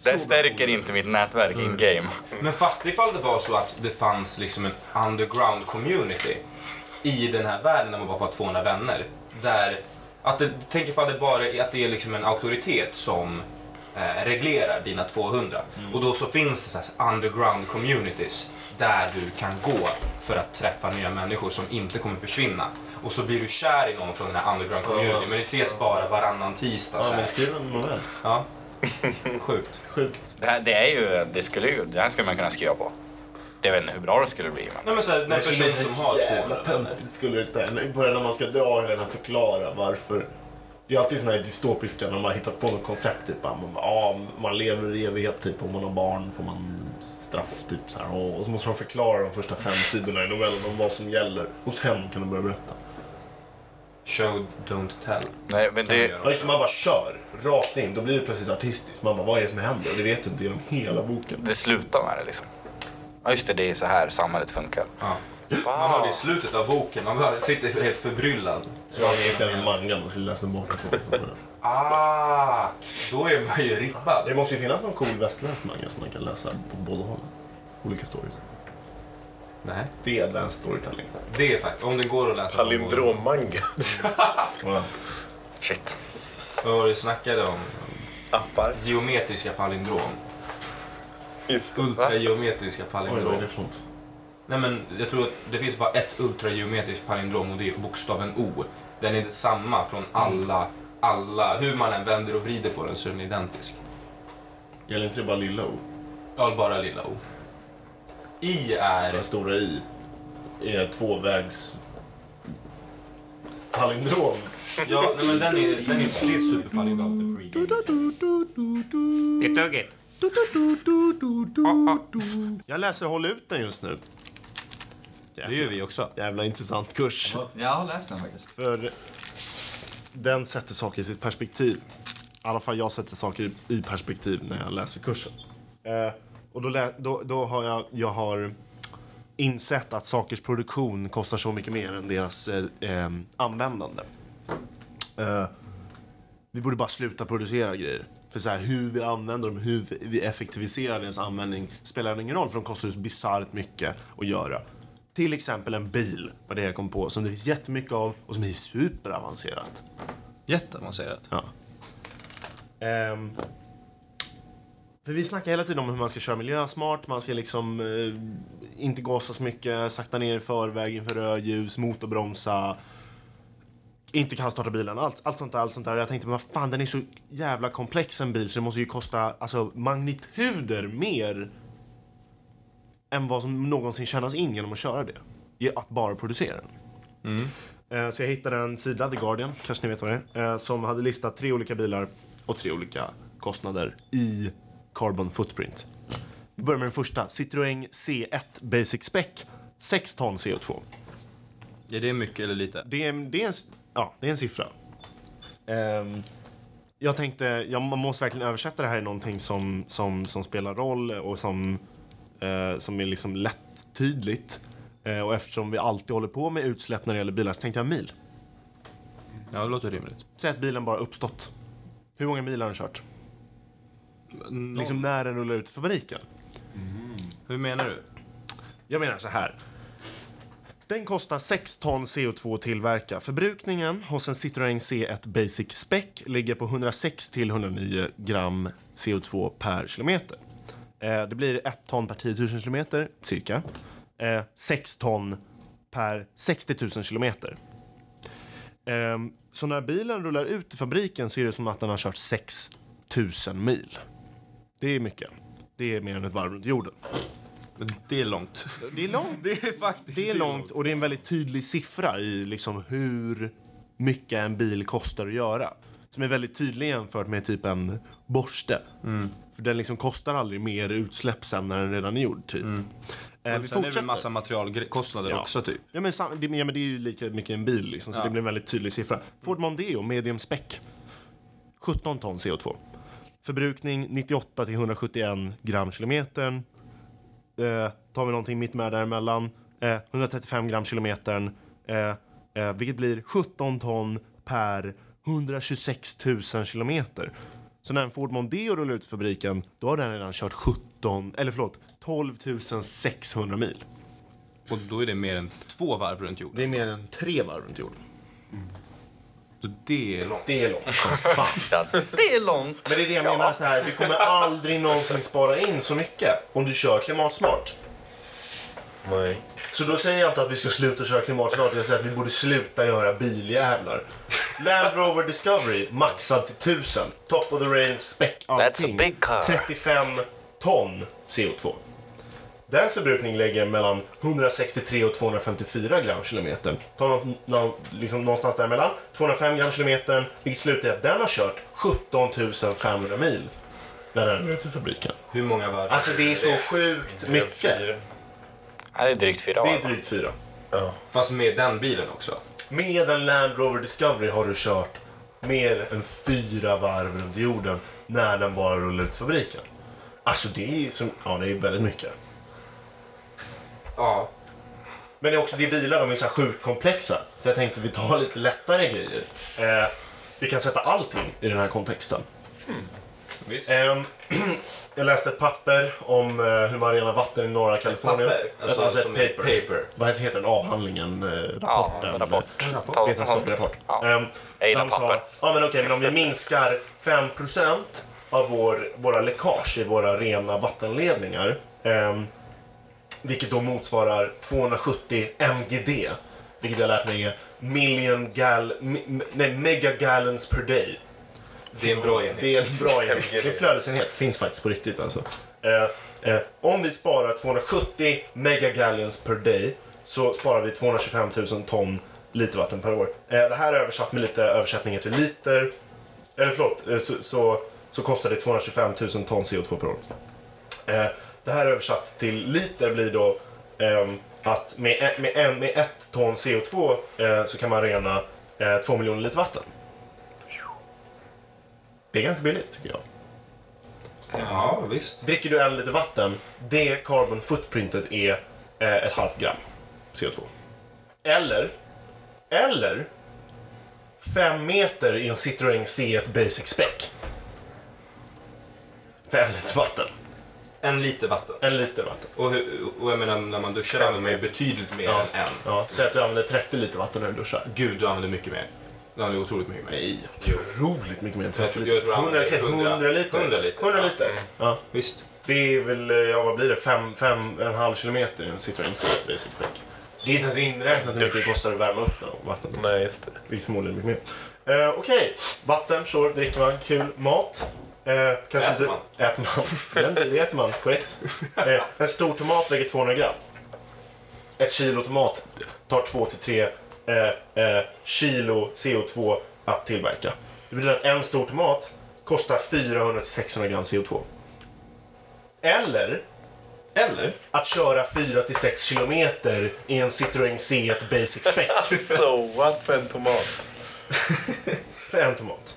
Det stärker inte mitt nätverk in game. Men fatta ifall det var så att det fanns liksom en underground community i den här världen där man bara får 200 vänner. Där Att det, tänk ifall det bara är, att det är liksom en auktoritet som eh, reglerar dina 200. Mm. Och då så finns det så här underground communities där du kan gå för att träffa nya människor som inte kommer försvinna. Och så blir du kär i någon från den här underground community Ja. men det ses bara varannan tisdag. Ja, så men skriv en novell. Ja. Sjukt. Sjukt. Det här, det är ju, det skulle ju, det här skulle man kunna skriva på. Det vet inte hur bra det skulle bli. Men. Nej men så här, den Det skulle person bli som har jävla 200 vänner. töntigt skulle det inte. I början när man ska dra hela den här förklara varför. Det är alltid såna här dystopiska när man har hittat på något koncept. Typ, att man, ja, man lever i evighet, typ. om man har barn får man straff. Typ, så här, och, och så måste man förklara de första fem sidorna i novellen om vad som gäller. Och sen kan de börja berätta. Show, don't tell. Nej, men det. Ja, just man bara kör rakt in. Då blir det plötsligt artistiskt. Man bara, vad är det som händer? Och det vet du inte genom hela boken. det slutar med det liksom. Ja just det, det är så här samhället funkar. Ja. Wow. Man har det i slutet av boken, man bara sitter helt förbryllad. Jag har egentligen en manga man skulle läsa den bakifrån. Ah, då är man ju rippad. Det måste ju finnas någon cool västerländsk manga som man kan läsa på båda hållen. Olika stories. Nej, Det är advanced storytelling. det är faktiskt, om det går att läsa. Palindrommanga. Ja. Shit. Vad var det du snackade om? Appar. Geometriska palindrom. Det. Ultrageometriska Oj, är palindrom. det för något? Nej men jag tror att det finns bara ett ultrageometriskt palindrom och det är bokstaven O. Den är detsamma från alla, alla, hur man än vänder och vrider på den så är den identisk. Gäller inte det bara lilla O? Ja, bara lilla O. I är... Den stora I är tvåvägs palindrom. Ja, nej, men den är, den är, det är ett superpalindrom. Det är tugget. Jag läser Håll ut den just nu. Det gör vi också. Jävla intressant kurs. Jag har läst den faktiskt. För den sätter saker i sitt perspektiv. I alla fall jag sätter saker i perspektiv när jag läser kursen. Eh, och då, lä- då, då har jag, jag har insett att sakers produktion kostar så mycket mer än deras eh, eh, användande. Eh, vi borde bara sluta producera grejer. För så här, hur vi använder dem, hur vi effektiviserar deras användning spelar ingen roll för de kostar så bisarrt mycket att göra. Till exempel en bil, vad det jag kom på, som det finns jättemycket av och som är superavancerat. Jätteavancerat. Ja. Ehm, för vi snackar hela tiden om hur man ska köra miljösmart, man ska liksom eh, inte gasa så mycket, sakta ner i förväg inför rödljus, motorbromsa, inte kan starta bilen, allt, allt sånt där, allt sånt där. Jag tänkte, men vad fan, den är så jävla komplex en bil så det måste ju kosta alltså, magnituder mer än vad som någonsin tjänas in genom att köra det. Att bara producera den. Eh, Så jag hittade en sida, The Guardian, kanske ni vet vad det är, eh, som hade listat tre olika bilar och tre olika kostnader i carbon footprint. Vi börjar med den första, Citroën C1 Basic Spec, 6 ton CO2. Är det mycket eller lite? Det är, det är, en, ja, det är en siffra. Ehm, jag tänkte, ja, man måste verkligen översätta det här i någonting som, som, som spelar roll och som, eh, som är liksom lättydligt. Eh, och eftersom vi alltid håller på med utsläpp när det gäller bilar så tänkte jag mil. Ja, det låter rimligt. Säg att bilen bara uppstått. Hur många mil har den kört? Liksom när den rullar ut fabriken. Hur menar du? Jag menar så här. Den kostar 6 ton CO2 att tillverka. Förbrukningen hos en Citroën C1 Basic Spec ligger på 106 till 109 gram CO2 per kilometer. Eh, det blir 1 ton per 10 000 kilometer, cirka. Eh, 6 ton per 60 000 kilometer. Ehm, så när bilen rullar ut i fabriken så är det som att den har kört 6 000 mil. Det är mycket. Det är mer än ett varv runt jorden. Men det är långt. Det är långt. Det är faktiskt Det är långt och det är en väldigt tydlig siffra i liksom hur mycket en bil kostar att göra. Som är väldigt tydlig jämfört med typ en borste. För den liksom kostar aldrig mer utsläpp sen när den redan är gjord typ. Eh, vi Och sen är det en massa materialkostnader Ja. också typ. Ja men, det, ja men det är ju lika mycket en bil liksom, så Ja. det blir en väldigt tydlig siffra. Ford Mondeo medium spec. 17 ton CO2. Förbrukning 98 till 171 gram kilometern. Eh, tar vi någonting mitt med däremellan. Eh, 135 gram kilometern. Eh, eh, vilket blir 17 ton per 126 000 kilometer. Så när en Ford Mondeo rullar ut i fabriken, då har den redan kört 17, eller förlåt, 12 600 mil. Och då är det mer än två varv runt jorden. Det är mer än tre varv runt jorden. Det är långt. Det är långt fan. Det är långt. Men det är det jag menar, så här, du kommer aldrig någonsin spara in så mycket om du kör klimatsmart. Nej. Så då säger jag inte att vi ska sluta köra klimatsmart, jag säger att vi borde sluta göra biljävlar. Land Rover Discovery, maxad till 1000. Top of the range, spec, allting. That's a big car. 35 ton CO2. Dens förbrukning ligger mellan 163 och 254 gram kilometer. Ta något, nå- liksom någonstans däremellan. 205 gram kilometer, vilket slutar i att den har kört 17 500 mil när den är ute i fabriken. Hur många varv? Alltså det är så sjukt mycket. Ja, det är drygt fyra Det är drygt fyra. Ja. Fast med den bilen också. Med en Land Rover Discovery har du kört mer än fyra varv runt jorden när den bara rullar ut fabriken. Alltså det är, som, ja, det är väldigt mycket. Ja. Men det är också, är bilar, de är så här sjukt komplexa. Så jag tänkte vi tar lite lättare grejer. Eh, vi kan sätta allting i den här kontexten. Visst. Ehm, jag läste ett papper om eh, hur man renar vatten i norra Kalifornien. papper? Alltså, Alltså, ett ett paper. paper. Vad heter den? Avhandlingen? Eh, Ja, rapporten? rapport. rapport. Ta- Vetenskaplig rapport. Ja. Jag gillar de sa, papper. Ja, men okej, men om vi minskar 5% av vår, våra läckage i våra rena vattenledningar, ehm, vilket då motsvarar 270 MGD, vilket jag har lärt mig är million gal, nej, megagallons per day. Det är en bra enhet. Det är en bra enhet. Det är flödesenhet. Finns faktiskt på riktigt alltså. Eh, eh, om vi sparar 270 megagallons per day så sparar vi 225 000 ton litervatten per år. Eh, det här är översatt med lite översättningar till liter. Eller förlåt, eh, så, så, så kostar det 225 000 ton CO2 per år. Eh, det här översatt till liter blir då ehm, att med, ett- med, en, med ett ton CO2 eh, så kan man rena eh, 2 miljoner liter vatten. Det är ganska billigt tycker jag. Ja, visst. Dricker du en liter vatten, det carbon footprintet är eh, ett halvt gram CO2. Eller, eller fem meter i en Citroën C1 Basic Spec. För en liter vatten. En liter vatten. En liter vatten. Och, och jag menar, när man duschar använder man ju betydligt mer Ja. än en. Ja, säg att du använder 30 liter vatten när du duschar. Gud, du använder mycket mer. Du använder otroligt mycket mer. Nej, otroligt mycket mer än Jag 30 tror- liter. jag tror han 100, är 100, 100 liter. 100 liter. 100 Ja. liter. Ja. Visst. Det är väl, ja vad blir det, fem, fem, en halv kilometer i en Citroën C1 Basic Spec. Det är inte ens inräknat hur mycket det kostar att värma upp den och vatten. Nej, just det. Det är förmodligen mycket mer. Eh, Okej, vatten, sure, dricker man, kul. Mat. Eh, kanske Äter inte, man. Äter man. Den, det äter man, korrekt. Eh, en stor tomat väger 200 gram. Ett kilo tomat tar 2-3 eh, eh, kilo CO2 att tillverka. Det betyder att en stor tomat kostar 400-600 gram CO2. Eller Eller? att köra 4-6 kilometer i en Citroën C1 Basic Spec So what för en tomat? för en tomat.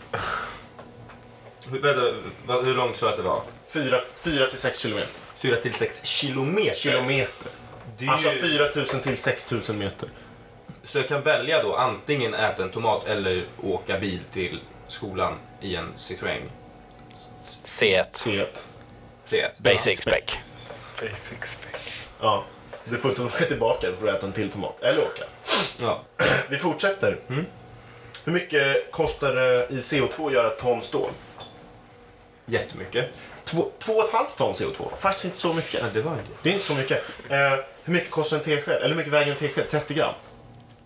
Hur, vänta, vad- hur långt sa du att det var? 4-6 kilometer. 4 till 6 kilometer. Kilometer. Det är Alltså ju- 4000 till 6000 meter. Så jag kan välja då antingen äta en tomat eller åka bil till skolan i en Citroën C1. C1. C1. Basic spec. Basic spec. Ja. Så du får inte åka tillbaka för att äta en till tomat. Eller åka. Ja. Vi fortsätter. Hur mycket kostar det i CO2 att göra ett ton stål? Jättemycket. Två, två och ett halvt ton CO2. Faktiskt inte så mycket. Ja, det var inte. Det är inte så mycket. Eh, hur mycket kostar en tesked? Eller hur mycket väger en tesked? 30 gram?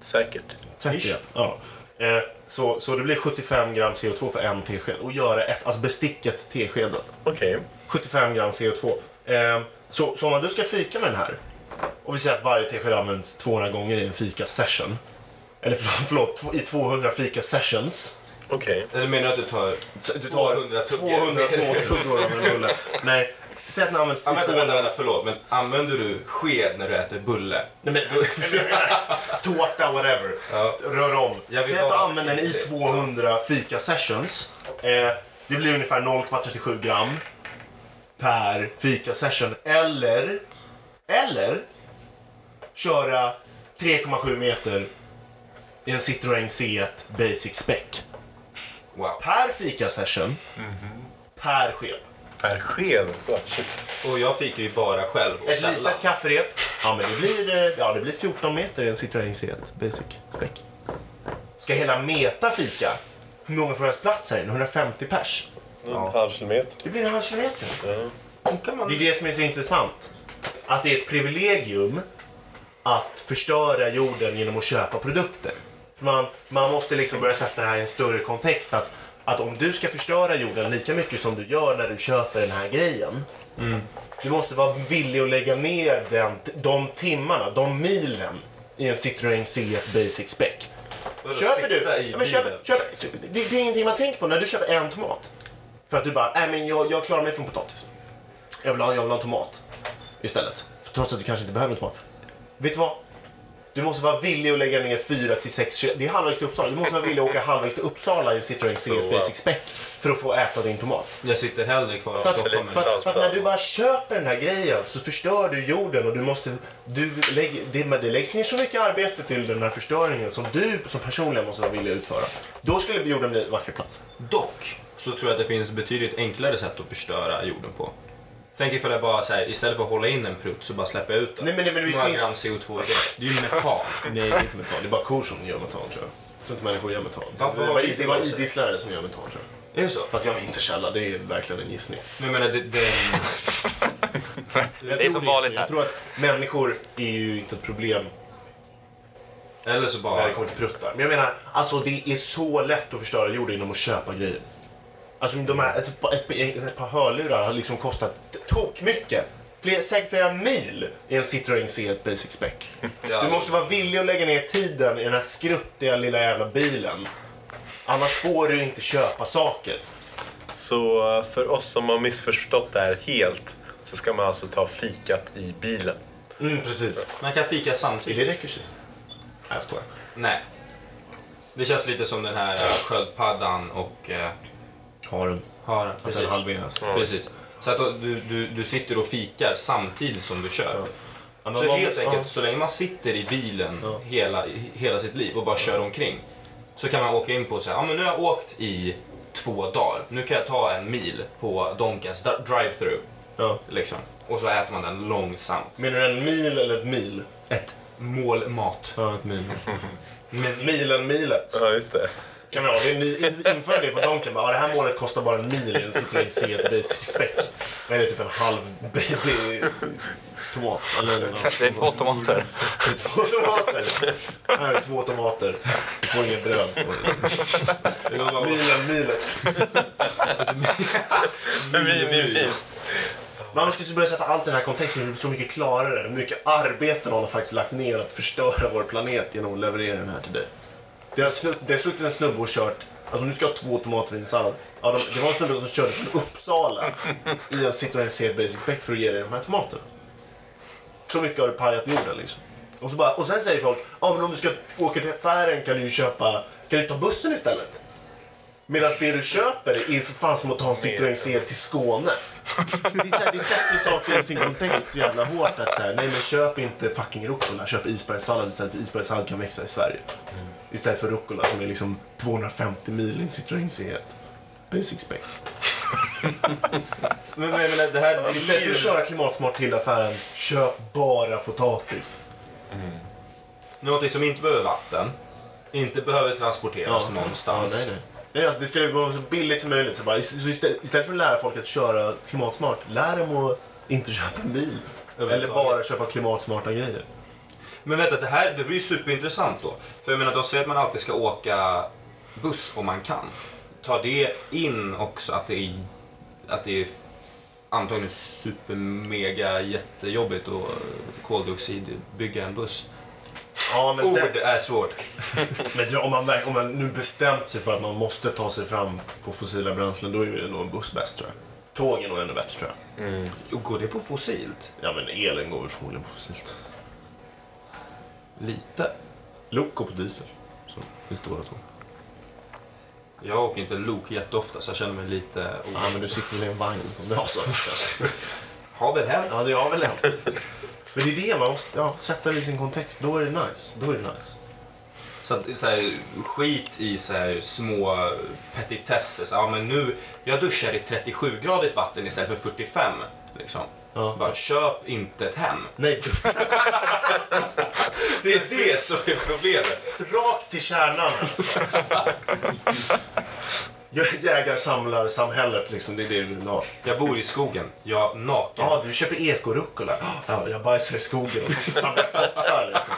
Säkert. 30 gram. Ja. Eh, så, så det blir 75 gram CO2 för en tesked. Och göra ett, alltså besticket teskeden. Okej. 75 gram CO2. Eh, så, så om man då ska fika med den här och vi säger att varje tesked används 200 gånger i en fika session. Eller förlåt, i 200 fika sessions. Okej. Eller menar du att du tar... Så du tar 200 tuggor. 200 småtuggor av en bulle. Nej, säg att den används Ja, i vänta, 200 vänta, vänta, förlåt. Men använder du sked när du äter bulle? Nej, men, tårta, whatever. Ja. Rör om. Jag vill Säg att du använder den i 200 fika sessions. Eh, det blir ungefär 0,37 gram per fika session. Eller, eller köra 3,7 meter i en Citroën C1 Basic Spec. Wow. Per fika session, per sked. Per sked också. Och jag fikar ju bara själv och Ett sällan. litet kafferep. Ja, men det blir, eh, ja, det blir 14 meter i en Citroën C1 Basic Spec. Ska hela Meta fika? Hur många får ens plats här inne? 150 pers? En halv kilometer. Det blir en halv kilometer. Ja. kan man... Det är det som är så intressant. Att det är ett privilegium att förstöra jorden genom att köpa produkter. För man, man måste liksom börja sätta det här i en större kontext. Att, att om du ska förstöra jorden lika mycket som du gör när du köper den här grejen. Du måste vara villig att lägga ner den, de timmarna, de milen i en Citroën C1 Basic Spec. Köper du, ja, men bilen? köper, det, det är ingenting man tänker på när du köper en tomat. För att du bara, nej men jag, jag klarar mig från potatis. Jag vill, ha, jag vill ha en tomat istället. För trots att du kanske inte behöver en tomat. Vet du vad? Du måste vara villig att lägga ner 4 till 6 kilo. Det är halvvägs till Uppsala. Du måste vara villig att åka halvvägs till Uppsala i en Citroën Så, C1 wow. Basic Spec för att få äta din tomat. Jag sitter hellre kvar i För Stockholm. för, att, för att när du bara köper den här grejen så förstör du jorden och du måste... Du lägger, det, det läggs ner så mycket arbete till den här förstöringen som du som personligen måste vara villig att utföra. Då skulle jorden bli en vacker plats. Dock så tror jag att det finns betydligt enklare sätt att förstöra jorden på. Tänk ifall jag bara så här, istället för att hålla in en prutt så bara släpper jag ut den. Nej, men det- men det Några finns- gram CO2 i det. Det är ju metan. Nej, det är inte metan. Det är bara kor som gör metan tror jag. Jag tror inte människor gör metan. Varför det har var, vi det idisslare som gör metan tror jag. Är det så? Fast jag har inte källa, det är verkligen en gissning. Men jag menar, det... det Jag Det är tror som vanligt så. Jag här. tror att människor är ju inte ett problem eller så när bara... det kommer till pruttar. Men jag menar, alltså det är så lätt att förstöra jorden genom att köpa grejer. Alltså de här, ett, par- ett, ett, ett par hörlurar har liksom kostat tok mycket. Fler, säkert flera mil i en Citroën C1 Basic Spec. Du alltså- måste vara villig att lägga ner tiden i den här skruttiga lilla jävla bilen. Annars får du inte köpa saker. Så eh, för oss som har missförstått det här helt så ska man alltså ta fikat i bilen. Mm, precis. Man kan fika Är samtidigt. det rekursiv? Nej, jag skojar. Nej. Det känns lite som den här äh, sköldpaddan och Har den. haren. Att Precis. den halveras. Precis. Så att du, du, du sitter och fikar samtidigt som du kör. Ja, Så helt ja. enkelt, så länge man sitter i bilen Ja. hela, hela sitt liv och bara kör omkring så kan man åka in på och säga, ja men nu har jag åkt i två dagar, nu kan jag ta en mil på Donkens dri- drive-through. Ja. Liksom. Och så äter man den långsamt. Menar du en mil eller ett mil? Ett mål mat. Ja, ett mil. Men, Milen milet. Ja, just det. Kan vi ha det? Ni in- inför det på Donken. Bara, det här målet kostar bara en mil i en Citroën C1 Basic Spec. Är det? Typ en halv baby tomat? Eller, ja. Det är två tomater. Det är två tomater. Här är två tomater. Du får inget bröd. Milen, milet. Men vi, vi, vi. Man skulle börja sätta allt i den här kontexten. Så mycket klarare. Hur mycket arbete någon har faktiskt lagt ner att förstöra vår planet genom att leverera den här till dig. Det har, suttit en snubbe och kört, alltså nu ska jag ha två tomater i en sallad. Ja, de, det var en snubbe som körde från Uppsala i en Citroën C Basic Spec för att ge dig de här tomaterna. Så mycket har det pajat jorden liksom. Och, så bara, och sen säger folk, ja men om du ska åka till affären kan du ju köpa, kan du ta bussen istället? Medan det du köper är för fan som att ta en Citroën C till Skåne. Det, är så här, det sätter saker i sin kontext så jävla hårt att så här, nej men köp inte fucking rucola, köp isbergssallad istället för isbergssallad kan växa i Sverige. Istället för rucola som är liksom 250 mil i Citroën C1. Basic spec. Men, men, men det här Istället för att köra klimatsmart till affären, köp bara potatis. Någonting som inte behöver vatten, inte behöver transporteras någonstans. Ja, nej, nej. Nej, alltså, det ska ju vara så billigt som möjligt. Så bara, så istället, istället för att lära folk att köra klimatsmart, lär dem att inte köpa en bil. Eller bara köpa klimatsmarta grejer. Men vänta, det här det blir ju superintressant då. För jag menar, de säger att man alltid ska åka buss om man kan. Tar det in också att det är, att det är antagligen super mega jättejobbigt att koldioxidbygga en buss? Ja, men Ord det, är svårt. men om, man, om man nu bestämt sig för att man måste ta sig fram på fossila bränslen, då är det nog en buss bäst tror jag. Tåg är nog ännu bättre tror jag. Jo, Går det på fossilt? Ja, men elen går väl förmodligen på fossilt. Lite. Lok går på diesel. Så det är stora tåg. Jag åker inte lok jätteofta så jag känner mig lite... Ja, men du sitter väl i en vagn som det har så. Har väl hänt. Ja, det har väl hänt. Men det är det, man måste ja, sätta det i sin kontext. Då är det nice. Då är det nice. Så att, så här, skit i så här, små petitesser. Så, ja, men nu, jag duschar i 37-gradigt vatten istället för 45. Liksom. Ja. Bara köp inte ett hem. Nej, Det är det som är problemet. Rakt till kärnan alltså. Jägar-samlar-samhället liksom, det är det du vill ha. Jag bor i skogen. Jag naken. Ja, du köper ekorucola. Ja, jag bajsar i skogen och så samlar kottar liksom.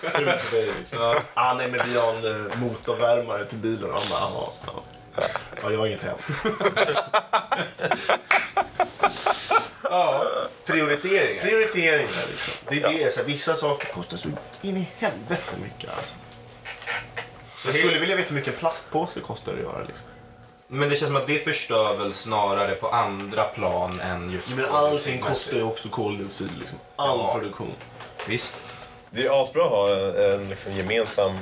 Kul för dig liksom. Ja. Ah, nej, men vi har en eh, motorvärmare till bilen. Han bara, ja, ja. Ja, jag har inget hem. Ja, prioriteringar. Prioriteringar liksom. Det är det, så här, vissa saker kostar så in i helvete mycket alltså. Så Jag skulle vilja veta hur mycket en plastpåse kostar att göra liksom. Men det känns som att det förstör väl snarare på andra plan än just Men allting kostar ju också koldioxid liksom. All Ja. produktion. Visst. Det är asbra att ha en liksom, gemensam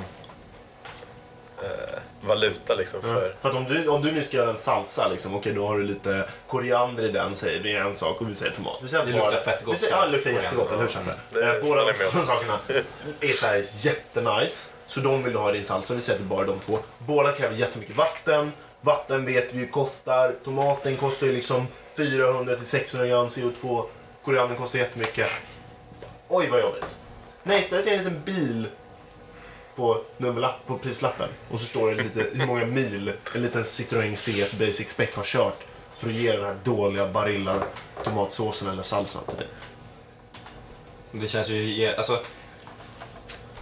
eh, valuta liksom, för... För att om du, om du nu ska göra en salsa, liksom, okej då har du lite koriander i den, säger vi en sak, och vi säger tomat. Vi säger Det bara- luktar fett gott. Säger, ja, det luktar jättegott, eller hur Chappe? Eh, Båda de sakerna är så här jättenice, så de vill du ha i din salsa. Vi säger att det bara de två. Båda kräver jättemycket vatten. Vatten vet vi ju kostar. Tomaten kostar ju liksom 400-600 gram CO2. Koriandern kostar jättemycket. Oj, vad jobbigt. Nej, istället är det en liten bil på nummerlapp på prislappen. Och så står det lite hur många mil en liten Citroën C1 Basic Spec har kört för att ge den här dåliga Barilla tomatsåsen eller salsan till dig. Det känns ju... Alltså,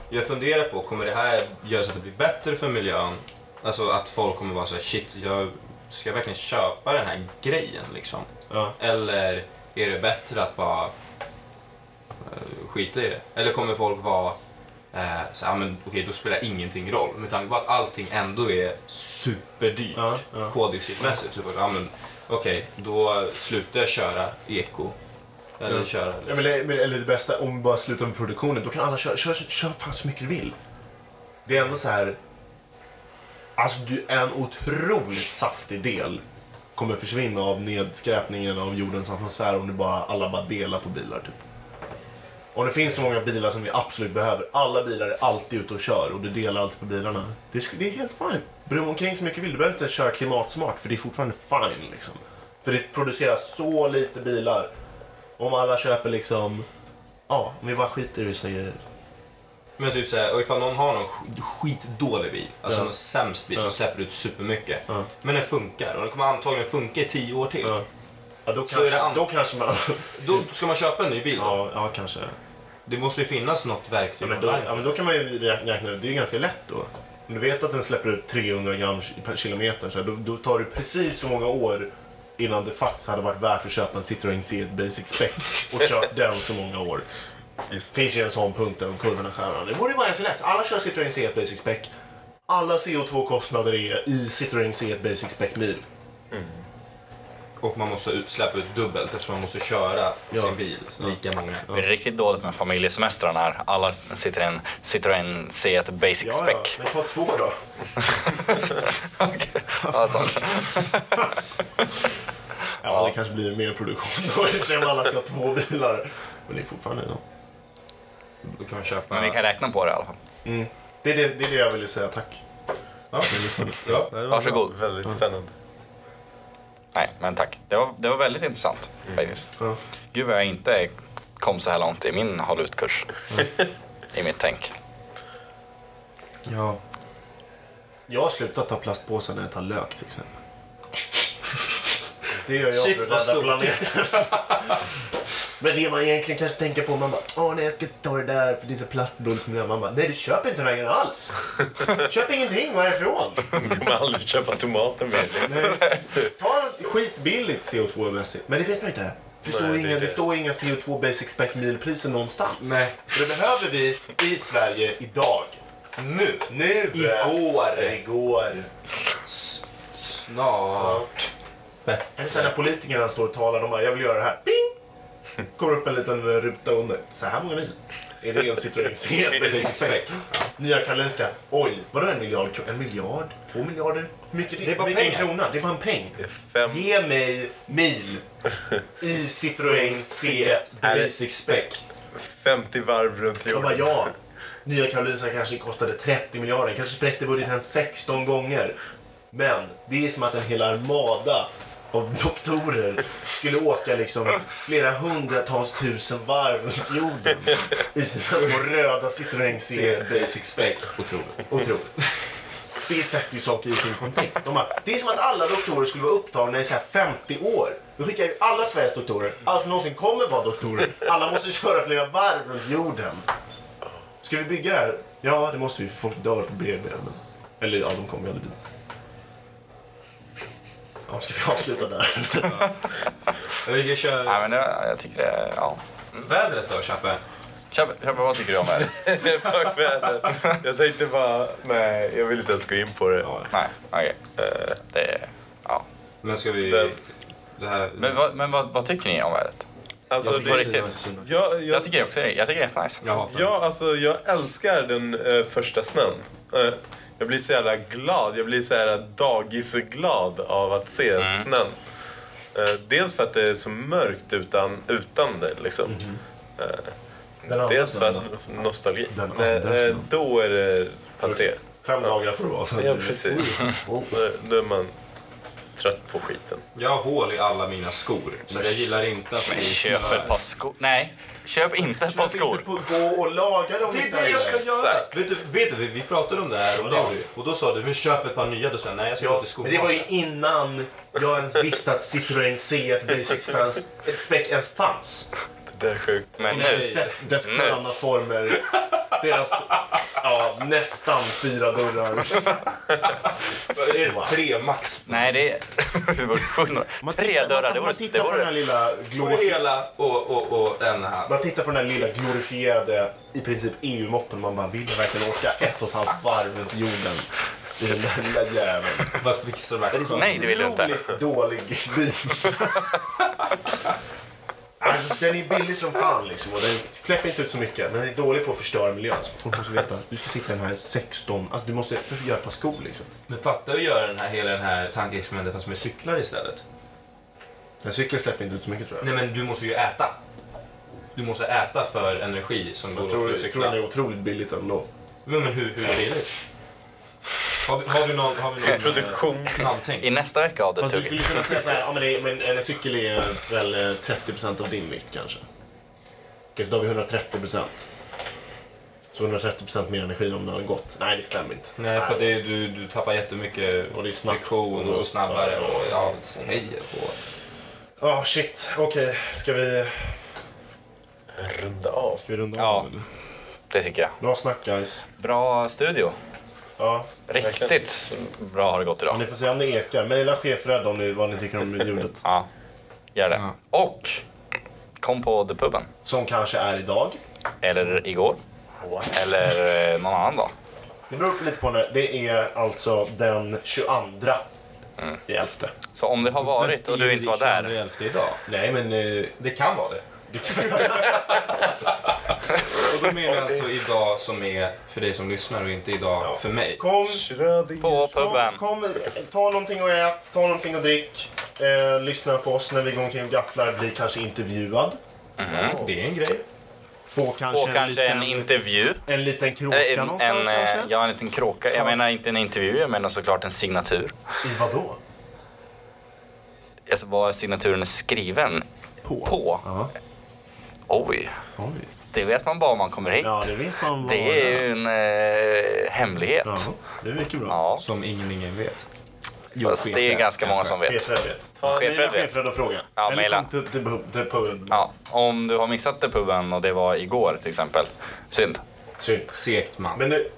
jag funderar på, kommer det här göra så att det blir bättre för miljön? Alltså att folk kommer vara så här, shit, jag ska jag verkligen köpa den här grejen liksom? Ja. Eller är det bättre att bara eh, skita i det? Eller kommer folk vara eh, så "Ah, men okej, då spelar ingenting roll. Med tanke på att allting ändå är superdyrt Ja, ja. koldioxidmässigt. Så, ja, men okej, då slutar jag köra eko. Eller Ja. köra... Ja, men, eller det bästa, om vi bara slutar med produktionen, då kan alla köra, kör, kör fan så mycket du vill. Det är ändå så här... Alltså du, en otroligt saftig del kommer försvinna av nedskräpningen av jordens atmosfär om du bara, alla bara delar på bilar typ. Om det finns så många bilar som vi absolut behöver, alla bilar är alltid ute och kör och du delar alltid på bilarna. Det, sk- det är helt fine. Brum omkring så mycket vill. Du behöver inte köra klimatsmart för det är fortfarande fine liksom. För det produceras så lite bilar. Om alla köper liksom... Ja, om vi bara skiter i vissa grejer. Men typ såhär, och ifall någon har någon sk- skitdålig bil, alltså Ja. någon sämst bil Ja. som släpper ut supermycket. Ja. Men den funkar och den kommer antagligen funka i tio år till. Ja. Ja, då, Så kanske, är det an- då kanske man... Då ska man köpa en ny bil då? ja, ja, kanske. Det måste ju finnas något Ja verktyg men, då, ja, men då kan man ju räkna ut. Det är ju ganska lätt då. Om du vet att den släpper ut 300 gram per kilometer, så här, då, då tar det precis så många år innan det faktiskt hade varit värt att köpa en Citroën C1 Basic Spec och kört den så många år. Det finns ju en sån punkt där de kurvorna skär. Det borde vara ganska lätt. Alla kör Citroën C1 Basic Spec. Alla CO2-kostnader är i Citroën C1 Basic Spec mil. Och man måste ut, släppa ut dubbelt eftersom man måste köra Ja. sin bil lika många. Det är riktigt dåligt med familjesemestrar när alla sitter i en Citroën C1 Basic Ja, ja, Spec. men ta två då. Ja, sant. Ja, det kanske blir mer produktion då eftersom alla ska ha två bilar. Men det är fortfarande... Ja. Då kan man köpa... Men vi kan räkna på det i alla fall. Mm. Det, är det, det är det jag ville säga, tack. Ja. Ja. Varsågod. Väldigt spännande. Nej, men tack. Det var, det var väldigt intressant faktiskt. Ja. Gud vad jag inte kom så här långt i min håll ut-kurs. I mitt tänk. ja. Jag har slutat ta plastpåsar när jag tar lök till exempel. Det gör jag Shit, för att rädda planeten. Men det man egentligen kanske tänker på, man bara åh nej jag ska ta det där för det är så plastdåligt för miljön. Man bara nej du köper inte den här alls. Köp ingenting, var ifrån? Du kommer aldrig köpa tomater mer. Ta skitbilligt CO2-mässigt. Men det vet man inte. Det står, Nej, det inga, är det det. står inga CO2 Basic Spec milpriser någonstans. Nej. Så det behöver vi i Sverige idag. Nu. Nu! Igår. Igår. Snart. Eller sen när politikerna står och talar, de bara jag vill göra det här. Bing! Kommer upp en liten ruta under. Så här många mil. Är det en Citroën C? Nya Karolinska. Oj, vadå en miljard? En miljard? Två miljarder? Hur mycket det? Det är bara Vilken pengar. krona? Det är bara en peng. Fem... Ge mig mil i Citroën C1 Basic Spec. 50 varv runt Jag bara jorden. ja. Nya Karolinska kanske kostade 30 miljarder. Kanske spräckte budgeten 16 gånger. Men det är som att en hel armada av doktorer skulle åka liksom flera hundratals tusen varv runt jorden i sina små röda Citroën C1 Basic Spec. Otroligt. Otroligt. Det sätter ju saker i sin kontext. De bara, det är som att alla doktorer skulle vara upptagna i så här 50 år. Vi skickar ju alla Sveriges doktorer, alla som någonsin kommer vara doktorer. Alla måste köra flera varv runt jorden. Ska vi bygga det här? Ja, det måste vi för folk dör på BB. Eller ja, de kommer ju aldrig dit. Ja, ska vi avsluta där? Vi kan köra Nej, men det, jag tycker det, ja. vädret då, Chappe. Tjabbe, vad tycker du om det här? Fuck vädret. Jag tänkte bara, nej, jag vill inte ens gå in på det. Nej, okej. Eh, Det, ja. Men ska vi... Den- Det här... Men, vad, men vad, vad tycker ni om vädret? Alltså, Alltså, på det, riktigt. jag, jag, Jag tycker det också jag tycker det är nice. Jag Ja, alltså jag älskar den eh, första snön. Eh, jag blir så jävla glad. Jag blir så jävla dagisglad av att se Mm. snön. Eh, dels för att det är så mörkt utan, utan det liksom. Eh, Den andra dels för att då? nostalgi. Den Nej, eh, då är det passé. Fem dagar får det vara. Ja, precis. Då, då är man trött på skiten. Jag har hål i alla mina skor, så jag gillar inte att Men köp ett par skor. Nej, köp inte ett par Köp skor. inte på gå och laga dem Det är det jag ska istället. göra! Vet du, vet du, vi, vi pratade om det här Vadå? dagen och då sa du, men köp ett par nya. Då sa jag, nej jag ska gå Ja, till skolan. men det var ju innan jag ens visste att Citroën C1 Basic fanns, ett ens fanns. Det är sjukt. Men nu, dess sköna former, deras ja, nästan fyra dörrar. Är det tre max? nej det är... det var sjukt. Tre dörrar, det Man vore... tittar Det på den här vore lilla Två glorifierade hela och, och, och en här. man tittar på den här lilla glorifierade, i princip EU-moppen. Man bara, vill jag verkligen åka ett och ett halvt varv runt jorden i den där lilla jäveln? Varför fixar de här Nej, det vill du inte. Otroligt dålig bil. Alltså, den är billig som fan liksom och den släpper inte ut så mycket. Men den är dålig på att förstöra miljön. Så folk måste veta. Du ska sitta i den här 16... Alltså du måste först göra ett par skor liksom. Men fatta att göra den här, hela den här tankeexperimentet fast med cyklar istället. En cykel släpper inte ut så mycket tror jag. Nej men du måste ju äta. Du måste äta för energi som går Jag åt tror, för att jag tror den cykla. är otroligt billigt ändå. Men, men hur, hur är det billigt? Har vi, har vi någon, har vi någon Produktion. eh, snabbtänk? I nästa vecka av det Fast du skulle tugget. kunna säga så här, ja, men, det men en cykel är väl eh, 30% av din vikt kanske. Okej, så då har vi 130%. Så 130% mer energi om det hade gått. Nej, det stämmer inte. Nej, för det är, du, du tappar jättemycket Och det är snabbt. friktion och snabbare och ja, hejer på. Ja, shit. Okej, ska vi... Runda av. Ska vi runda Ja. av? eller? Det tycker jag. Bra snack guys. Bra studio. Ja, Riktigt bra har det gått idag. ni får se om det ekar. Mejla chefred om ni, vad ni tycker om ljudet. Ja, gör det. Och kom på The Puben. Som kanske är idag. Eller igår. Eller eh, någon annan dag. Det beror lite på när. Det är alltså den 22 i elfte. Så om det har varit och du inte var där. idag. Nej, men... Eh, Det kan vara det. Och då menar jag alltså idag som är för dig som lyssnar och inte idag Ja. för mig. kom, På kom, puben. kom, ta någonting och ät, ta någonting och drick. Eh, lyssna på oss när vi går omkring och gafflar. Bli kanske intervjuad. Det är en grej. Få kanske, Och en, kanske liten, en intervju. en liten kråka Eller en, någonstans en, eh, kanske. ja, en liten kråka. Jag menar inte en intervju, jag menar såklart en signatur. I vadå? Alltså vad signaturen är skriven På? på. Ja. Oj, Oj. det vet man bara om man kommer hit. Ja, det vet man vad Det är ju en eh, hemlighet. Ja, det är mycket bra. Ja, Som ingen ingen vet. fast det är ganska många som vet. Chefred vet. Ta Chefred vet. och fråga. Ja, Eller mejla. kom till, till, pub- till puben. Ja, om du har missat det puben och det var igår till exempel. Synd. Synd. Segt man. Men nu,